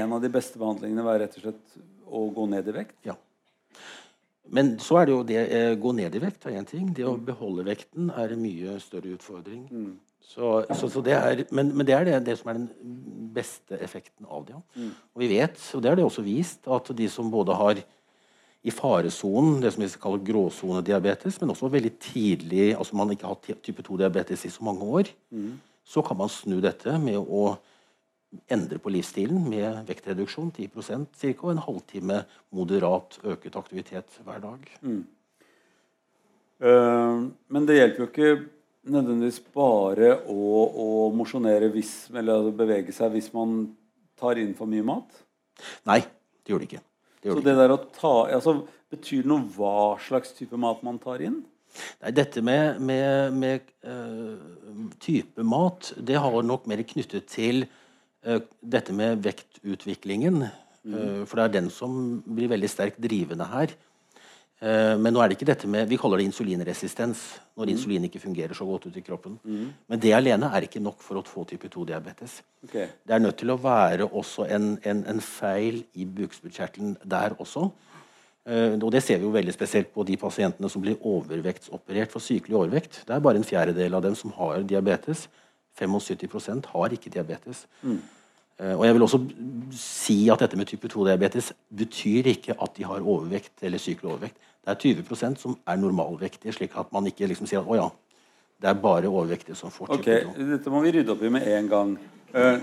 en av de beste behandlingene være rett og slett å gå ned i vekt? Ja. Men så er det jo det å eh, gå ned i vekt er én ting. Det å beholde vekten er en mye større utfordring. Mm. Så, så, så det er, men, men, det er det, det, som er den beste effekten av det. Mm. Og vi vet, og det har det også vist, at de som både har i faresonen, det som vi kaller gråsonediabetes, men også veldig tidlig altså man ikke har hatt type 2-diabetes i så mange år, mm. så kan man snu dette med å endre på livsstilen med vektreduksjon 10 ca. og en halvtime moderat øket aktivitet hver dag. Mm. Uh, men det hjelper jo ikke nødvendigvis bare å, å mosjonere eller bevege seg hvis man tar inn for mye mat? Nei, det gjør det ikke. Det gjør Så det der å ta, altså, Betyr det noe hva slags type mat man tar inn? Nei, Dette med, med, med uh, type mat det har nok mer knyttet til dette med vektutviklingen. Mm. Uh, for det er den som blir veldig sterkt drivende her. Eh, men nå er det ikke dette med, vi kaller det insulinresistens når mm. insulin ikke fungerer så godt ut i kroppen. Mm. Men det alene er ikke nok for å få type 2-diabetes. Okay. Det er nødt til å være også en, en, en feil i bukspyttkjertelen der også. Og Det ser vi jo veldig spesielt på de pasientene som blir overvektsoperert for sykelig overvekt. Det er bare en fjerdedel av dem som har diabetes. 75% har ikke diabetes. Mm. Uh, og jeg vil også si at dette med type 2-diabetes betyr ikke at de har overvekt eller sykelig overvekt. Det er 20% som er normalvektige, slik at man ikke liksom sier at å ja, det er bare overvektige som får type okay, 2. Dette må vi rydde opp i med en gang. Uh,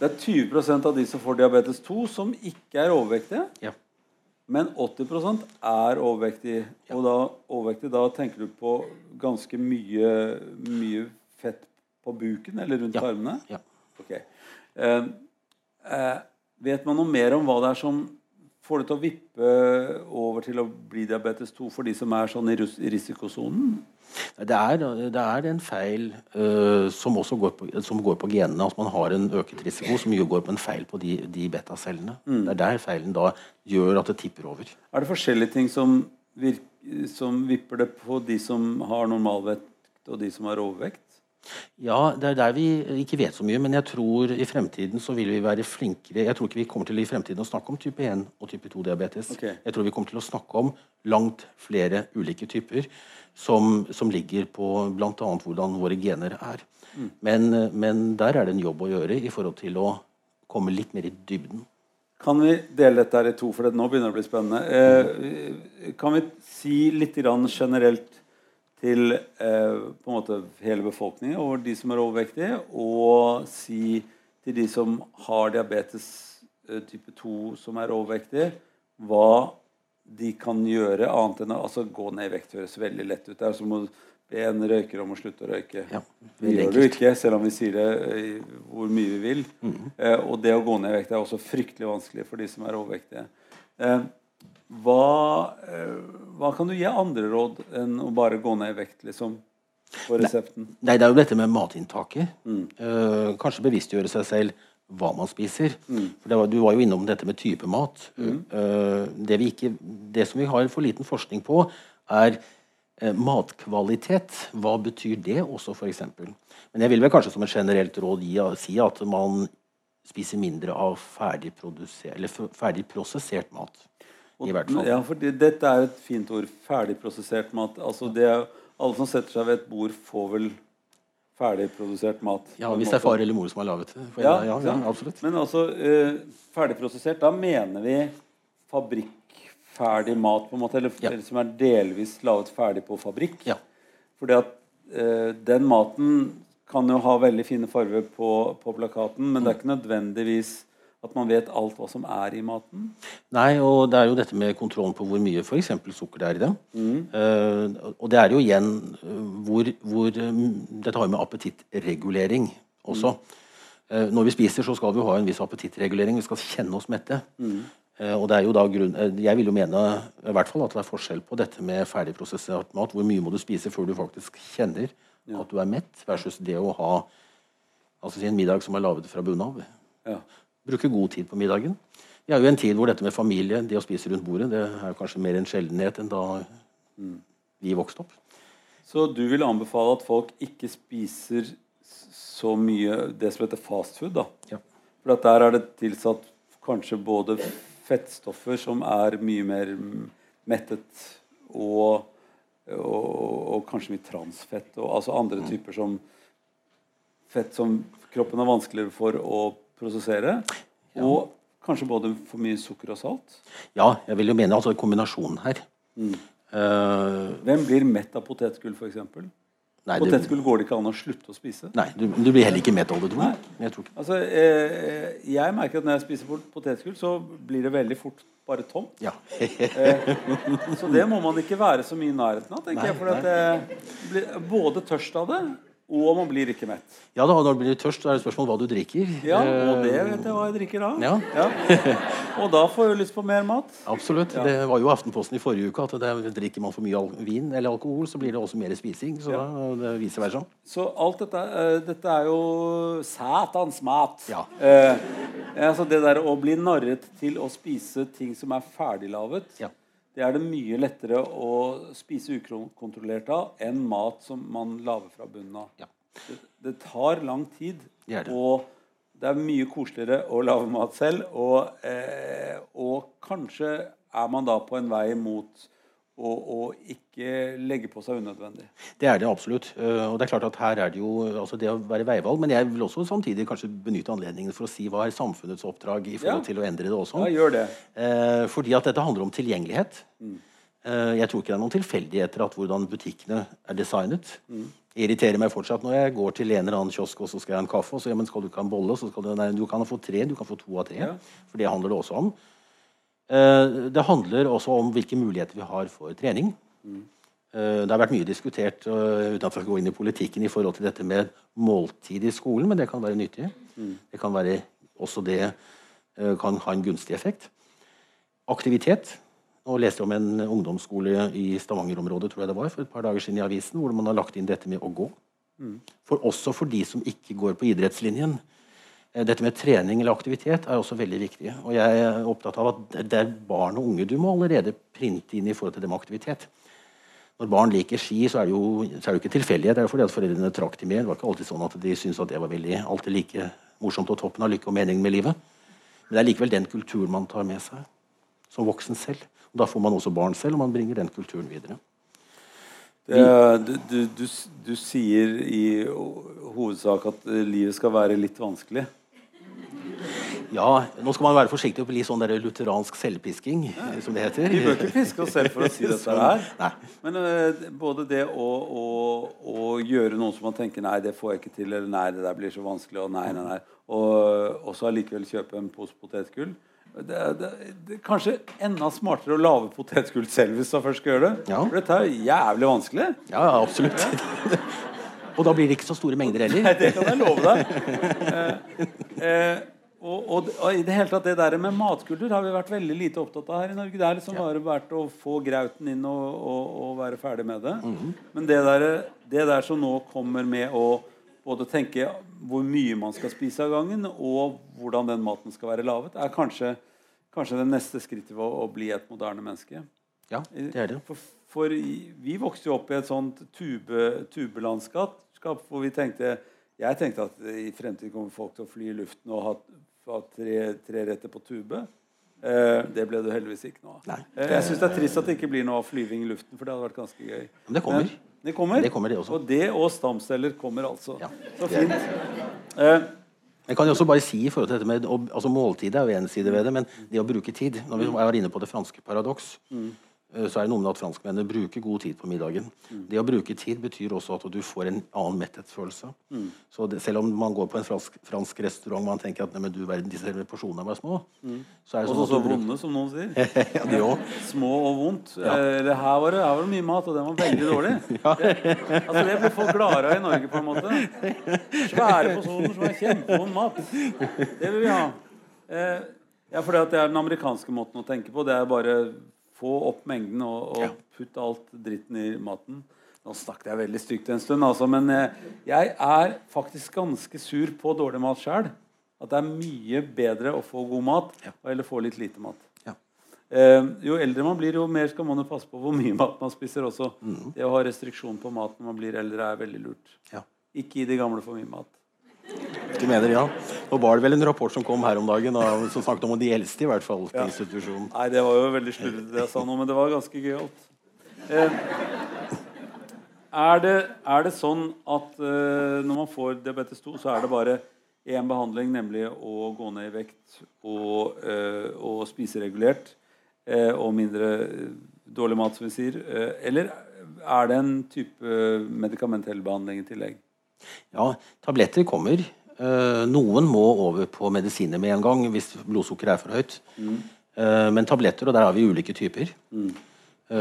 det er 20% av de som får diabetes 2, som ikke er overvektige. Ja. Men 80 er overvektige. Ja. Og da, overvektige, da tenker du på ganske mye, mye fett på buken eller rundt ja. armene? Ja. Okay. Eh, uh, vet man noe mer om hva det er som får det til å vippe over til å bli diabetes 2 for de som er sånn i risikosonen? Det er, det er, en feil uh, som også går på, som går på, genene. At man har en øket risiko som jo går på en feil på de, de betacellene. Mm. Det er der feilen da gjør at det tipper over. Er det forskjellige ting som, virker, som vipper det på de som har normalvekt, og de som har overvekt? Ja, det er der vi ikke vet så mye. Men jeg tror i fremtiden så vil vi være flinkere Jeg tror ikke vi kommer til i fremtiden å snakke om type 1 og type 2-diabetes. Okay. Jeg tror vi kommer til å snakke om langt flere ulike typer som, som ligger på bl.a. hvordan våre gener er. Mm. Men, men, der er det en jobb å gjøre i forhold til å komme litt mer i dybden. Kan vi dele dette her i to, for nå begynner det å bli spennende. Eh, kan vi si litt generelt til eh, på en måte hele befolkningen og de som er overvektige, og si til de som har diabetes eh, type 2 som er overvektige, hva de kan gjøre annet enn å altså, gå ned i vekt. høres veldig lett ut. Det er som å be en røyker om å slutte å røyke. Ja, det gjør du ikke, selv om vi sier det eh, hvor mye vi vil. Mm -hmm. eh, og det å gå ned i vekt er også fryktelig vanskelig for de som er overvektige. Eh, hva, eh, hva, kan du gi andre råd enn å bare gå ned i vekt, liksom? På resepten? Nei, det er jo dette med matinntaket. Mm. Uh, kanskje bevisstgjøre seg selv hva man spiser. Mm. For var, Du var jo innom dette med type mat. Mm. Uh, det, ikke, det, som vi har for liten forskning på, er uh, matkvalitet. Hva betyr det også, f.eks.? Men jeg vil vel kanskje som et generelt råd gi, si at man spiser mindre av ferdig, eller f- ferdigprosessert mat. Og- I hvert fall. Ja, for det- dette er et fint ord. Ferdigprosessert mat. Altså det er, alle som setter seg ved et bord, får vel ferdigprodusert mat. Ja, Hvis det er far eller mor som har laget det. Ja, ja, ja, absolutt. Men altså uh, ferdigprosessert, da mener vi fabrikkferdig mat, på en måte, eller, eller som er delvis laget ferdig på fabrikk. Ja. Fordi at uh, den maten kan jo ha veldig fine farger på, på plakaten, men det er ikke nødvendigvis at man vet alt hva som er i maten. Nei, og det er jo dette med kontrollen på hvor mye for eksempel sukker det er i det. Uh, og det er jo igjen eh, hvor, hvor eh, Dette har jo med appetittregulering også. Eh, når vi spiser, så skal vi jo ha en viss appetittregulering. Vi skal kjenne oss mette. Eh, og det er jo da grunn, eh, Jeg vil jo mene i hvert fall at det er forskjell på dette med ferdigprosessert mat. Hvor mye må du spise før du faktisk kjenner at du er mett, versus det å ha altså en middag som er laget fra bunnen av. Ja. Bruke god tid på middagen. Vi er jo i en tid hvor dette med familie, det å spise rundt bordet, det er kanskje mer en sjeldenhet enn da vi vokste opp. Så du vil anbefale at folk ikke spiser så mye det som heter fast food? da? Ja. For at der er det tilsatt kanskje både fettstoffer som er mye mer mm, mettet, og, og, og kanskje mye transfett, og altså andre typer som fett som kroppen er vanskeligere for å prosessere. Og kanskje både for mye sukker og salt. Ja, jeg vil jo mene altså kombinasjonen her. Eh, Hvem blir mett av potetgull, f.eks.? Potetgull går det ikke an å slutte å spise. nei du, du blir heller ikke mett av det, tror jeg. Jeg. Tror. Altså, eh, jeg merker at når jeg spiser potetgull, så blir det veldig fort bare tomt. Ja. Så det må man ikke være så mye i nærheten av, tenker Nei, jeg. For at det blir både tørst av det, og man blir ikke mett. ja da, når du blir tørst, så er det spørsmål hva du drikker. Ja, og det Eh, vet jeg hva jeg drikker da. Ja. Og da får jeg lyst på mer mat. Absolutt. Det var jo Aftenposten i forrige uke at det, drikker man for mye vin eller alkohol, så blir det også mer spising. Så Ja. da, det viser versa. Så alt dette, eh, dette er jo satans mat. Ja. Eh, altså det der å bli narret til å spise ting som er ferdiglaget, Ja. Det er det mye lettere å spise ukontrollert av enn mat som man lager fra bunnen av. Ja. Det, det tar lang tid, Det det. og det er mye koseligere å lage mat selv. Og, eh, og kanskje er man da på en vei mot å, og, ikke legge på seg unødvendig. Det er det absolutt. Eh, og det er klart at her er det jo altså det å være veivalg. Men jeg vil også samtidig kanskje benytte anledningen for å si hva er samfunnets oppdrag i forhold Ja. til å endre det også. Ja, gjør det. Eh, fordi at dette handler om tilgjengelighet. Mm. jeg tror ikke det er noen tilfeldigheter at hvordan butikkene er designet. Det irriterer meg fortsatt når jeg går til en eller annen kiosk og så skal jeg ha en kaffe. Og så ja, men skal du ikke ha en bolle? Så skal du, nei, du kan få tre. Du kan få to av tre. Ja. For det handler det også om. Eh, det handler også om hvilke muligheter vi har for trening. Eh, Det har vært mye diskutert uh, uten at vi skal gå inn i politikken i forhold til dette med måltid i skolen, men det kan være nyttig. Det kan være også det eh, kan ha en gunstig effekt. Aktivitet. Nå leste jeg om en ungdomsskole i Stavanger-området tror jeg det var, for et par dager siden i avisen, hvor man har lagt inn dette med å gå. For også for de som ikke går på idrettslinjen. Eh, Dette med trening eller aktivitet er også veldig viktig. Og jeg er opptatt av at det er barn og unge du må allerede printe inn i forhold til det med aktivitet. Når barn liker ski, så er det jo, er det jo ikke tilfeldighet. Det er jo fordi at foreldrene trakk dem med. Det var ikke alltid sånn at de syntes at det var veldig, alltid like morsomt og toppen av lykke og mening med livet. Men det er likevel den kulturen man tar med seg som voksen selv. Og da får man også barn selv, og man bringer den kulturen videre. Det, du, du, du, sier i hovedsak at livet skal være litt vanskelig. Ja, nå skal man være forsiktig og bli sånn der lutheransk selvpisking, som det heter. Vi bør ikke piske oss selv for å si dette her. Men uh, både det å, å, å gjøre noe som man tenker Nei, det får jeg ikke til. Eller nei, det der blir så vanskelig. Og nei, nei, nei. Og, og så allikevel kjøpe en pose potetgull. Det, er- det, det er kanskje enda smartere å lage potetgull selv hvis man først skal gjøre det. Ja. For dette er jo jævlig vanskelig. Ja, ja, absolutt. og da blir det ikke så store mengder heller. Nei, det kan jeg love deg. Eh, eh, og, og, og i det hele tatt det der med matkultur har vi vært veldig lite opptatt av her i Norge. Det er liksom bare vært å få grauten inn og, og, og være ferdig med det. Men det der, det der som nå kommer med å både tenke hvor mye man skal spise av gangen, og hvordan den maten skal være laget, er kanskje, kanskje det neste skrittet ved å, å bli et moderne menneske. Ja, det er det. For, for vi vokste jo opp i et sånt tube, tubelandskap hvor vi tenkte Jeg tenkte at i fremtiden kommer folk til å fly i luften og ha av tre, tre retter på tube. Eh, det ble det heldigvis ikke noe av. Eh, jeg syns det er trist at det ikke blir noe av flyving i luften, for det hadde vært ganske gøy. Men det kommer. Men det kommer. Det kommer, det også. Og det og stamceller kommer altså. Ja. Så fint. Eh, Jeg kan jo også bare si i forhold til dette med, altså Måltid er jo en side ved det, men det å bruke tid Når vi var inne på det franske paradoks, eh, så er det noe med at franskmennene bruker god tid på middagen. Det å bruke tid betyr også at du får en annen metthetsfølelse. Så det, selv om man går på en fransk, fransk restaurant og man tenker at nei, men du verden, disse porsjonene var små, så er det også sånn så du bruker vonde, som noen sier. ja, det også. Små og vondt. Eh, eller her, var det, her var det mye mat, og den var veldig dårlig. Det, altså Det blir folk glade av i Norge, på en måte. Svære porsjoner som er kjempevond mat. Det vil vi ha. Eh, ja, for det er den amerikanske måten å tenke på. Det er bare få opp mengden og, og putte alt dritten i maten. Nå snakket jeg veldig stygt en stund, altså, men eh, jeg er faktisk ganske sur på dårlig mat sjøl. At det er mye bedre å få god mat eller få litt lite mat. Ja. Eh, jo eldre man blir, jo mer skal man jo passe på hvor mye mat man spiser også. Mm. Det å ha restriksjon på mat når man blir eldre, er veldig lurt. Ja. Ikke gi de gamle for mye mat. Du mener, ja. Nå var det vel en rapport som kom her om dagen da, som snakket om de eldste i hvert fall til institusjonen. Nei, det var jo veldig slurvete det jeg sa nå, men det var ganske gøyalt. Eh, er, det, er det sånn at eh, når man får diabetes 2, så er det bare én behandling, nemlig å gå ned i vekt og, eh, og spise regulert eh, og mindre eh, dårlig mat, som vi sier? Eh, eller er det en type medikamentell behandling i tillegg? Ja, tabletter kommer. Eh, noen må over på medisiner med en gang hvis blodsukkeret er for høyt. Mm. men tabletter, og der har vi ulike typer mm.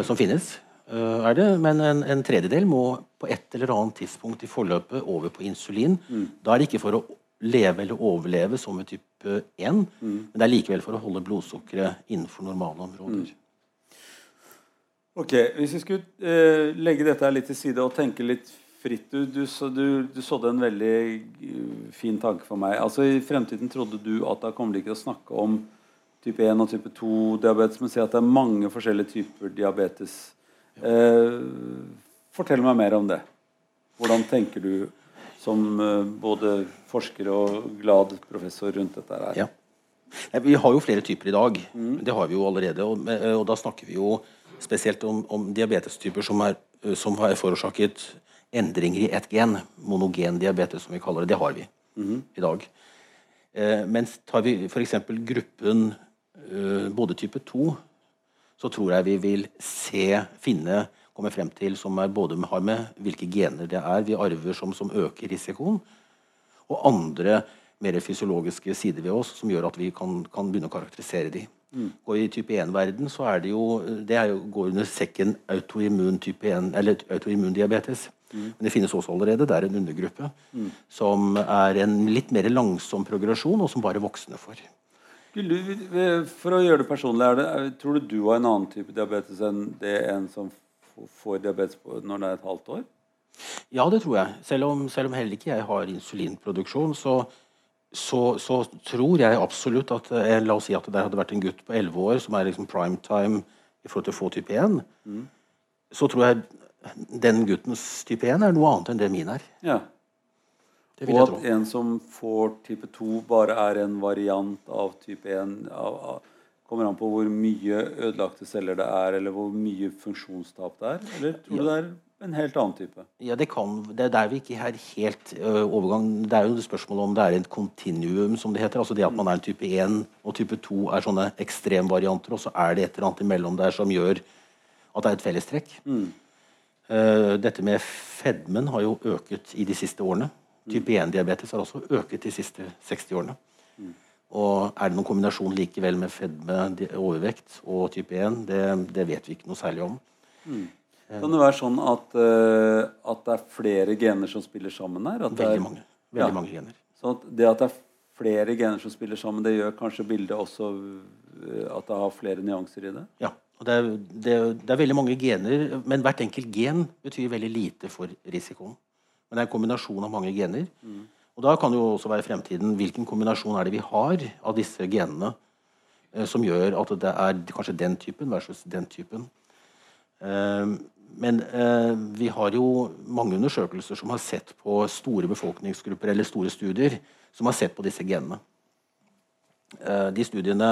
som finnes, eh, er det. Men en, en tredjedel må på et eller annet tidspunkt i forløpet over på insulin. Da er det ikke for å leve eller overleve som med type 1, men det er likevel for å holde blodsukkeret innenfor normale områder. Ok, Hvis vi skulle eh, legge dette her litt til side og tenke litt fritt Du, du, så- du, du sådde en veldig eh, fin tanke for meg. Altså I fremtiden trodde du at da kommer de ikke til å snakke om type 1 og type 2-diabetes, men si at det er mange forskjellige typer diabetes. Eh, fortell meg mer om det. Hvordan tenker du som eh, både forsker og glad professor rundt dette her? Ja. Vi har jo flere typer i dag. Det har vi jo allerede. Og, eh, og da snakker vi jo spesielt om, om diabetestyper som, er, som har forårsaket endringer i ett gen. Monogen diabetes, som vi kaller det. Det har vi i dag. Eh, mens tar vi f.eks. gruppen eh, både type 2, så tror jeg vi vil se, finne, komme frem til som er både med, har med hvilke gener det er vi arver som, som øker risikoen, og andre mer fysiologiske sider ved oss som gjør at vi kan, kan begynne å karakterisere de. Og I type 1-verden så er det jo det er jo, går under sekken autoimmun type 1, eller autoimmun diabetes. Men det finnes også allerede. Det er en undergruppe som er en litt mer langsom progresjon, og som bare voksne får. Eh, for å gjøre det personlig, er det, tror du du har en annen type diabetes enn det en som får diabetes når det er et halvt år? Ja, det tror jeg. Selv om, selv om heller ikke jeg har insulinproduksjon, så, så, så tror jeg absolutt at jeg, La oss si at det hadde vært en gutt på 11 år som er liksom prime time i forhold til å få type 1. Så tror jeg den guttens type 1 er noe annet enn det min er. Ja. Og at en som får type 2, bare er en variant av type 1 av, av, Kommer an på hvor mye ødelagte celler det er, eller hvor mye funksjonstap det er? Eller tror du det er en helt annen type? Ja, det, kan, det er der vi ikke er helt ø, overgang Det er jo det spørsmålet om det er et kontinuum, som det heter. Altså det at man er en type 1 og type 2 er sånne ekstremvarianter, og så er det et eller annet imellom der som gjør at det er et fellestrekk. Eh, dette med fedmen har jo øket i de siste årene. Type 1-diabetes har også øket de siste 60 årene. Og er det noen kombinasjon likevel med fedme, overvekt og type 1? Det, det vet vi ikke noe særlig om. Kan det være sånn at, uh, at det er flere gener som spiller sammen her? At Veldig er- mange, veldig Ja. mange gener. Så at det at det er flere gener som spiller sammen, det gjør kanskje bildet også uh, at det har flere nyanser i det? Ja, det er, det, er- det er veldig mange gener, men hvert enkelt gen betyr veldig lite for risikoen. Men det er en kombinasjon av mange gener. Og da kan det jo også være fremtiden hvilken kombinasjon er det vi har av disse genene eh, som gjør at det er kanskje den typen versus den typen. Eh, men eh, vi har jo mange undersøkelser som har sett på store befolkningsgrupper eller store studier som har sett på disse genene. Eh, de studiene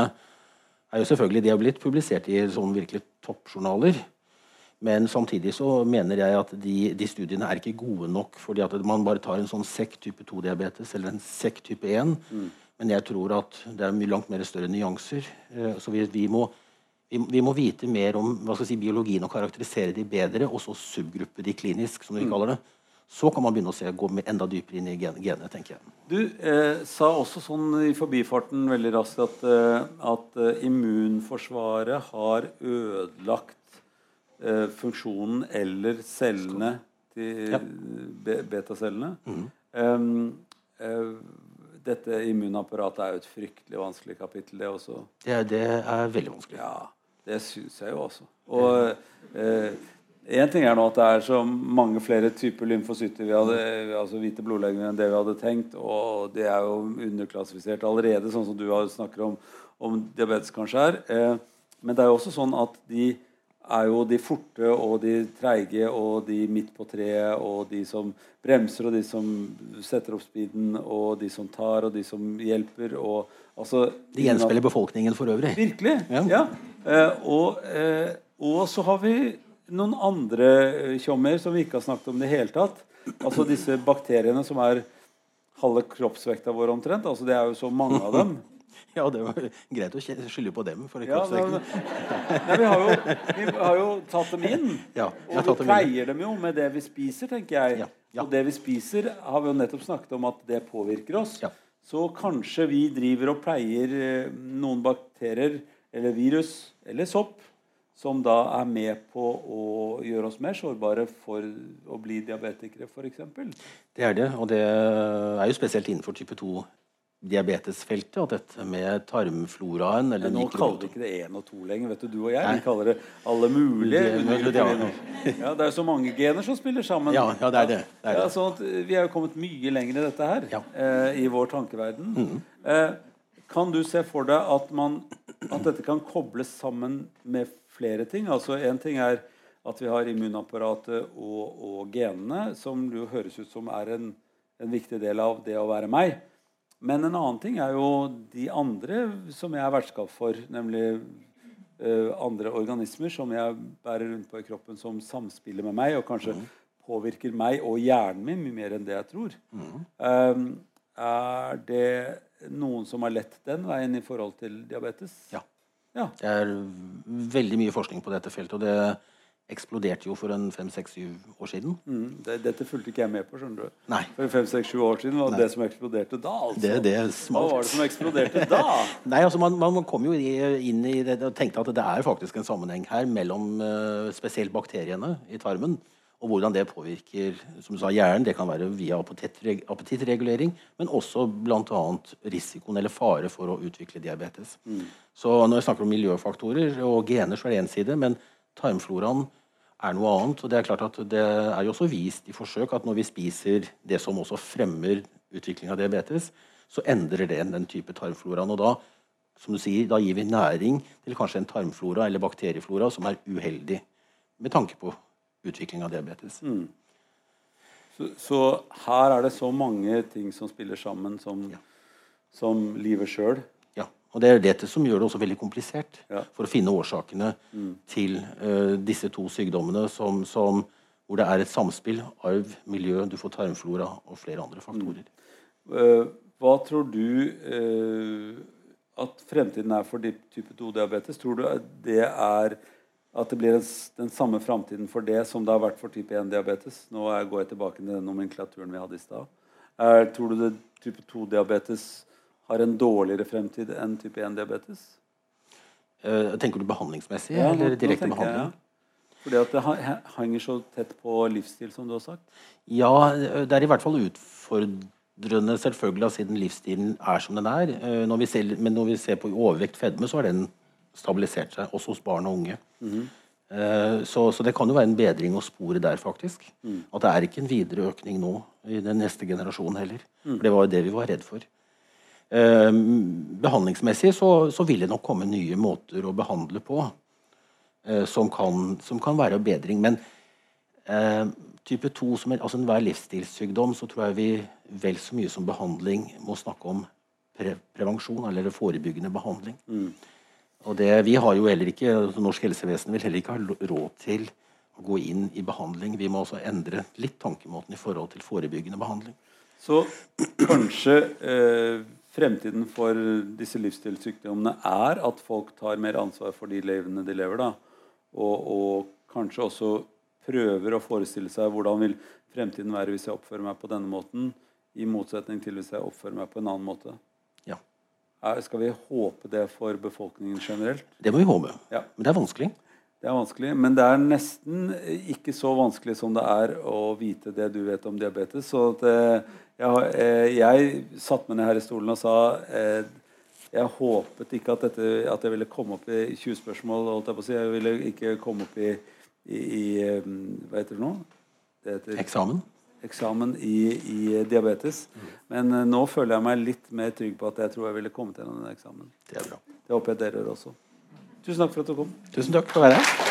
er jo selvfølgelig de har blitt publisert i sånn virkelig toppjournaler. Men samtidig så mener jeg at de, de, studiene er ikke gode nok. fordi at man bare tar en sånn sekk type 2-diabetes eller en sekk type 1. Mm. Men jeg tror at det er mye langt mer større nyanser. Eh, så vi, vi, må, vi, vi, må, vite mer om si, biologien og karakterisere de bedre, og så subgruppe de klinisk, som vi mm. kaller det. Så kan man begynne å se, gå enda dypere inn i genene. tenker jeg. Du eh, sa også sånn i forbifarten veldig raskt at, eh, at uh, immunforsvaret har ødelagt eh, funksjonen eller cellene til ja. betacellene. Mm. Um, dette immunapparatet er jo et fryktelig vanskelig kapittel, det også. Ja, det er veldig vanskelig. Ja, det syns jeg jo også. Og eh, en ting er nå at det er så mange flere typer lymfocytter, vi hadde, altså hvite blodlegemer, enn det vi hadde tenkt. Og det er jo underklassifisert allerede, sånn som du snakker om, om diabetes kanskje er. Eh, men det er jo også sånn at de er jo de forte og de treige og de midt på treet og de som bremser og de som setter opp speeden og de som tar og de som hjelper. Og, altså, de gjenspeiler befolkningen for øvrig. Virkelig. Ja. ja. Eh, og, eh, og, så har vi noen andre tjommer som vi ikke har snakket om i det hele tatt. Altså disse bakteriene som er halve kroppsvekta vår omtrent. Altså, det er jo så mange av dem. Ja, det var greit å skylde på dem. For ja, nei, vi, har jo, vi, har jo, tatt dem inn. Ja, og vi pleier dem jo med det vi spiser, tenker jeg. Ja, ja. Og det vi spiser, har vi jo nettopp snakket om at det påvirker oss. Så kanskje vi driver og pleier eh, noen bakterier eller virus eller sopp som da er med på å gjøre oss mer sårbare for å bli diabetikere, f.eks. Det er det, og det er jo spesielt innenfor type 2 diabetesfeltet og dette med tarmfloraen eller Nå kaller vi ikke det én og to lenger. vet Du du og jeg vi kaller det alle mulige. Det, det, ja, det er så mange gener som spiller sammen. Ja, ja det er det. det, er ja, sånn at vi er jo kommet mye lenger i dette her eh, i vår tankeverden. Mm. Eh, kan du se for deg at, man, at dette kan kobles sammen med flere ting? Altså En ting er at vi har immunapparatet og, og genene, som jo høres ut som er en, en viktig del av det å være meg. Men en annen ting er jo de andre som jeg er vertskap for, nemlig uh, andre organismer som jeg bærer rundt på i kroppen, som samspiller med meg og kanskje mm. påvirker meg og hjernen min mye mer enn det jeg tror. Mm. Um, er det noen som har lett den veien i forhold til diabetes? Ja. Ja. Det er veldig mye forskning på dette feltet. og det eksploderte jo for en fem-seks-syv år siden. Mm, det, dette fulgte ikke jeg med på. skjønner du. Nei. For fem-seks-sju år siden var det det som eksploderte da. altså. Det, det Hva var det som eksploderte da? Nei, altså Man, man kom jo inn i det og tenkte at det er faktisk en sammenheng her mellom uh, spesielt bakteriene i tarmen og hvordan det påvirker som du sa, hjernen. Det kan være via appetittregulering, men også bl.a. risikoen eller fare for å utvikle diabetes. Mm. Så når jeg snakker om miljøfaktorer og gener, så er det én side. men tarmfloraen er noe annet. og Det er klart at det er jo også vist i forsøk at når vi spiser det som også fremmer utvikling av diabetes, så endrer det den type tarmfloraen. Og da, som du sier, da gir vi næring til kanskje en tarmflora eller bakterieflora som er uheldig med tanke på utvikling av diabetes. Mm. Så, så, her er det så mange ting som spiller sammen, som, ja. som livet sjøl. Og Det er dette som gjør det også veldig komplisert ja. for å finne årsakene mm. til uh, disse to sykdommene som, som, hvor det er et samspill arv, miljø, du får tarmflora og flere andre faktorer. Mm. Uh, hva tror du uh, at fremtiden er for type 2-diabetes? Tror du det er at det blir den samme framtiden for det som det har vært for type 1-diabetes? Nå går jeg tilbake til den nomenklaturen vi hadde i stad. Tror du det type 2-diabetes har en dårligere fremtid enn type 1-diabetes? Uh, tenker du behandlingsmessig ja, eller direkte behandling? Jeg, ja. Fordi at det henger så tett på livsstil, som du har sagt? Ja, det er i hvert fall utfordrende, selvfølgelig, siden livsstilen er som den er. Uh, når ser, men når vi ser på overvekt fedme, så er den stabilisert seg, også hos barn og unge. Mm så, så, det kan jo være en bedring å spore der, faktisk. Mm. At det er ikke en videre økning nå i den neste generasjonen heller. Mm. For det var jo det vi var redd for. Eh, behandlingsmessig så, så, vil det nok komme nye måter å behandle på eh, som, kan, som, kan, være bedring. Men eh, type 2, som er, altså enhver livsstilssykdom, så tror jeg vi vel så mye som behandling må snakke om pre prevensjon eller forebyggende behandling. Mm. Og det, vi har jo heller ikke, altså Norsk helsevesen vil heller ikke ha råd til å gå inn i behandling. Vi må også endre litt tankemåten i forhold til forebyggende behandling. Så kanskje eh, fremtiden for disse livsstilssykdommene er at folk tar mer ansvar for de livene de lever. da, og, og kanskje også prøver å forestille seg hvordan vil fremtiden være hvis jeg oppfører meg på denne måten, i motsetning til hvis jeg oppfører meg på en annen måte. Er, skal vi håpe det for befolkningen generelt? Det må vi håpe. Ja. Men det er vanskelig. Det er vanskelig, men det er nesten ikke så vanskelig som det er å vite det du vet om diabetes. Så at, eh, jeg, eh, jeg satte meg ned her i stolen og sa eh, jeg håpet ikke at, dette, at jeg ville komme opp i 20 spørsmål. Holdt jeg, på å si. jeg ville ikke komme opp i, i, i Hva heter det nå? Det heter Eksamen. Eksamen i, i diabetes. Men uh, nå føler jeg meg litt mer trygg på at jeg tror jeg ville kommet gjennom den eksamen. Det er bra. Det håper jeg dere gjør også. Tusen takk for at du kom. Tusen takk for å være her.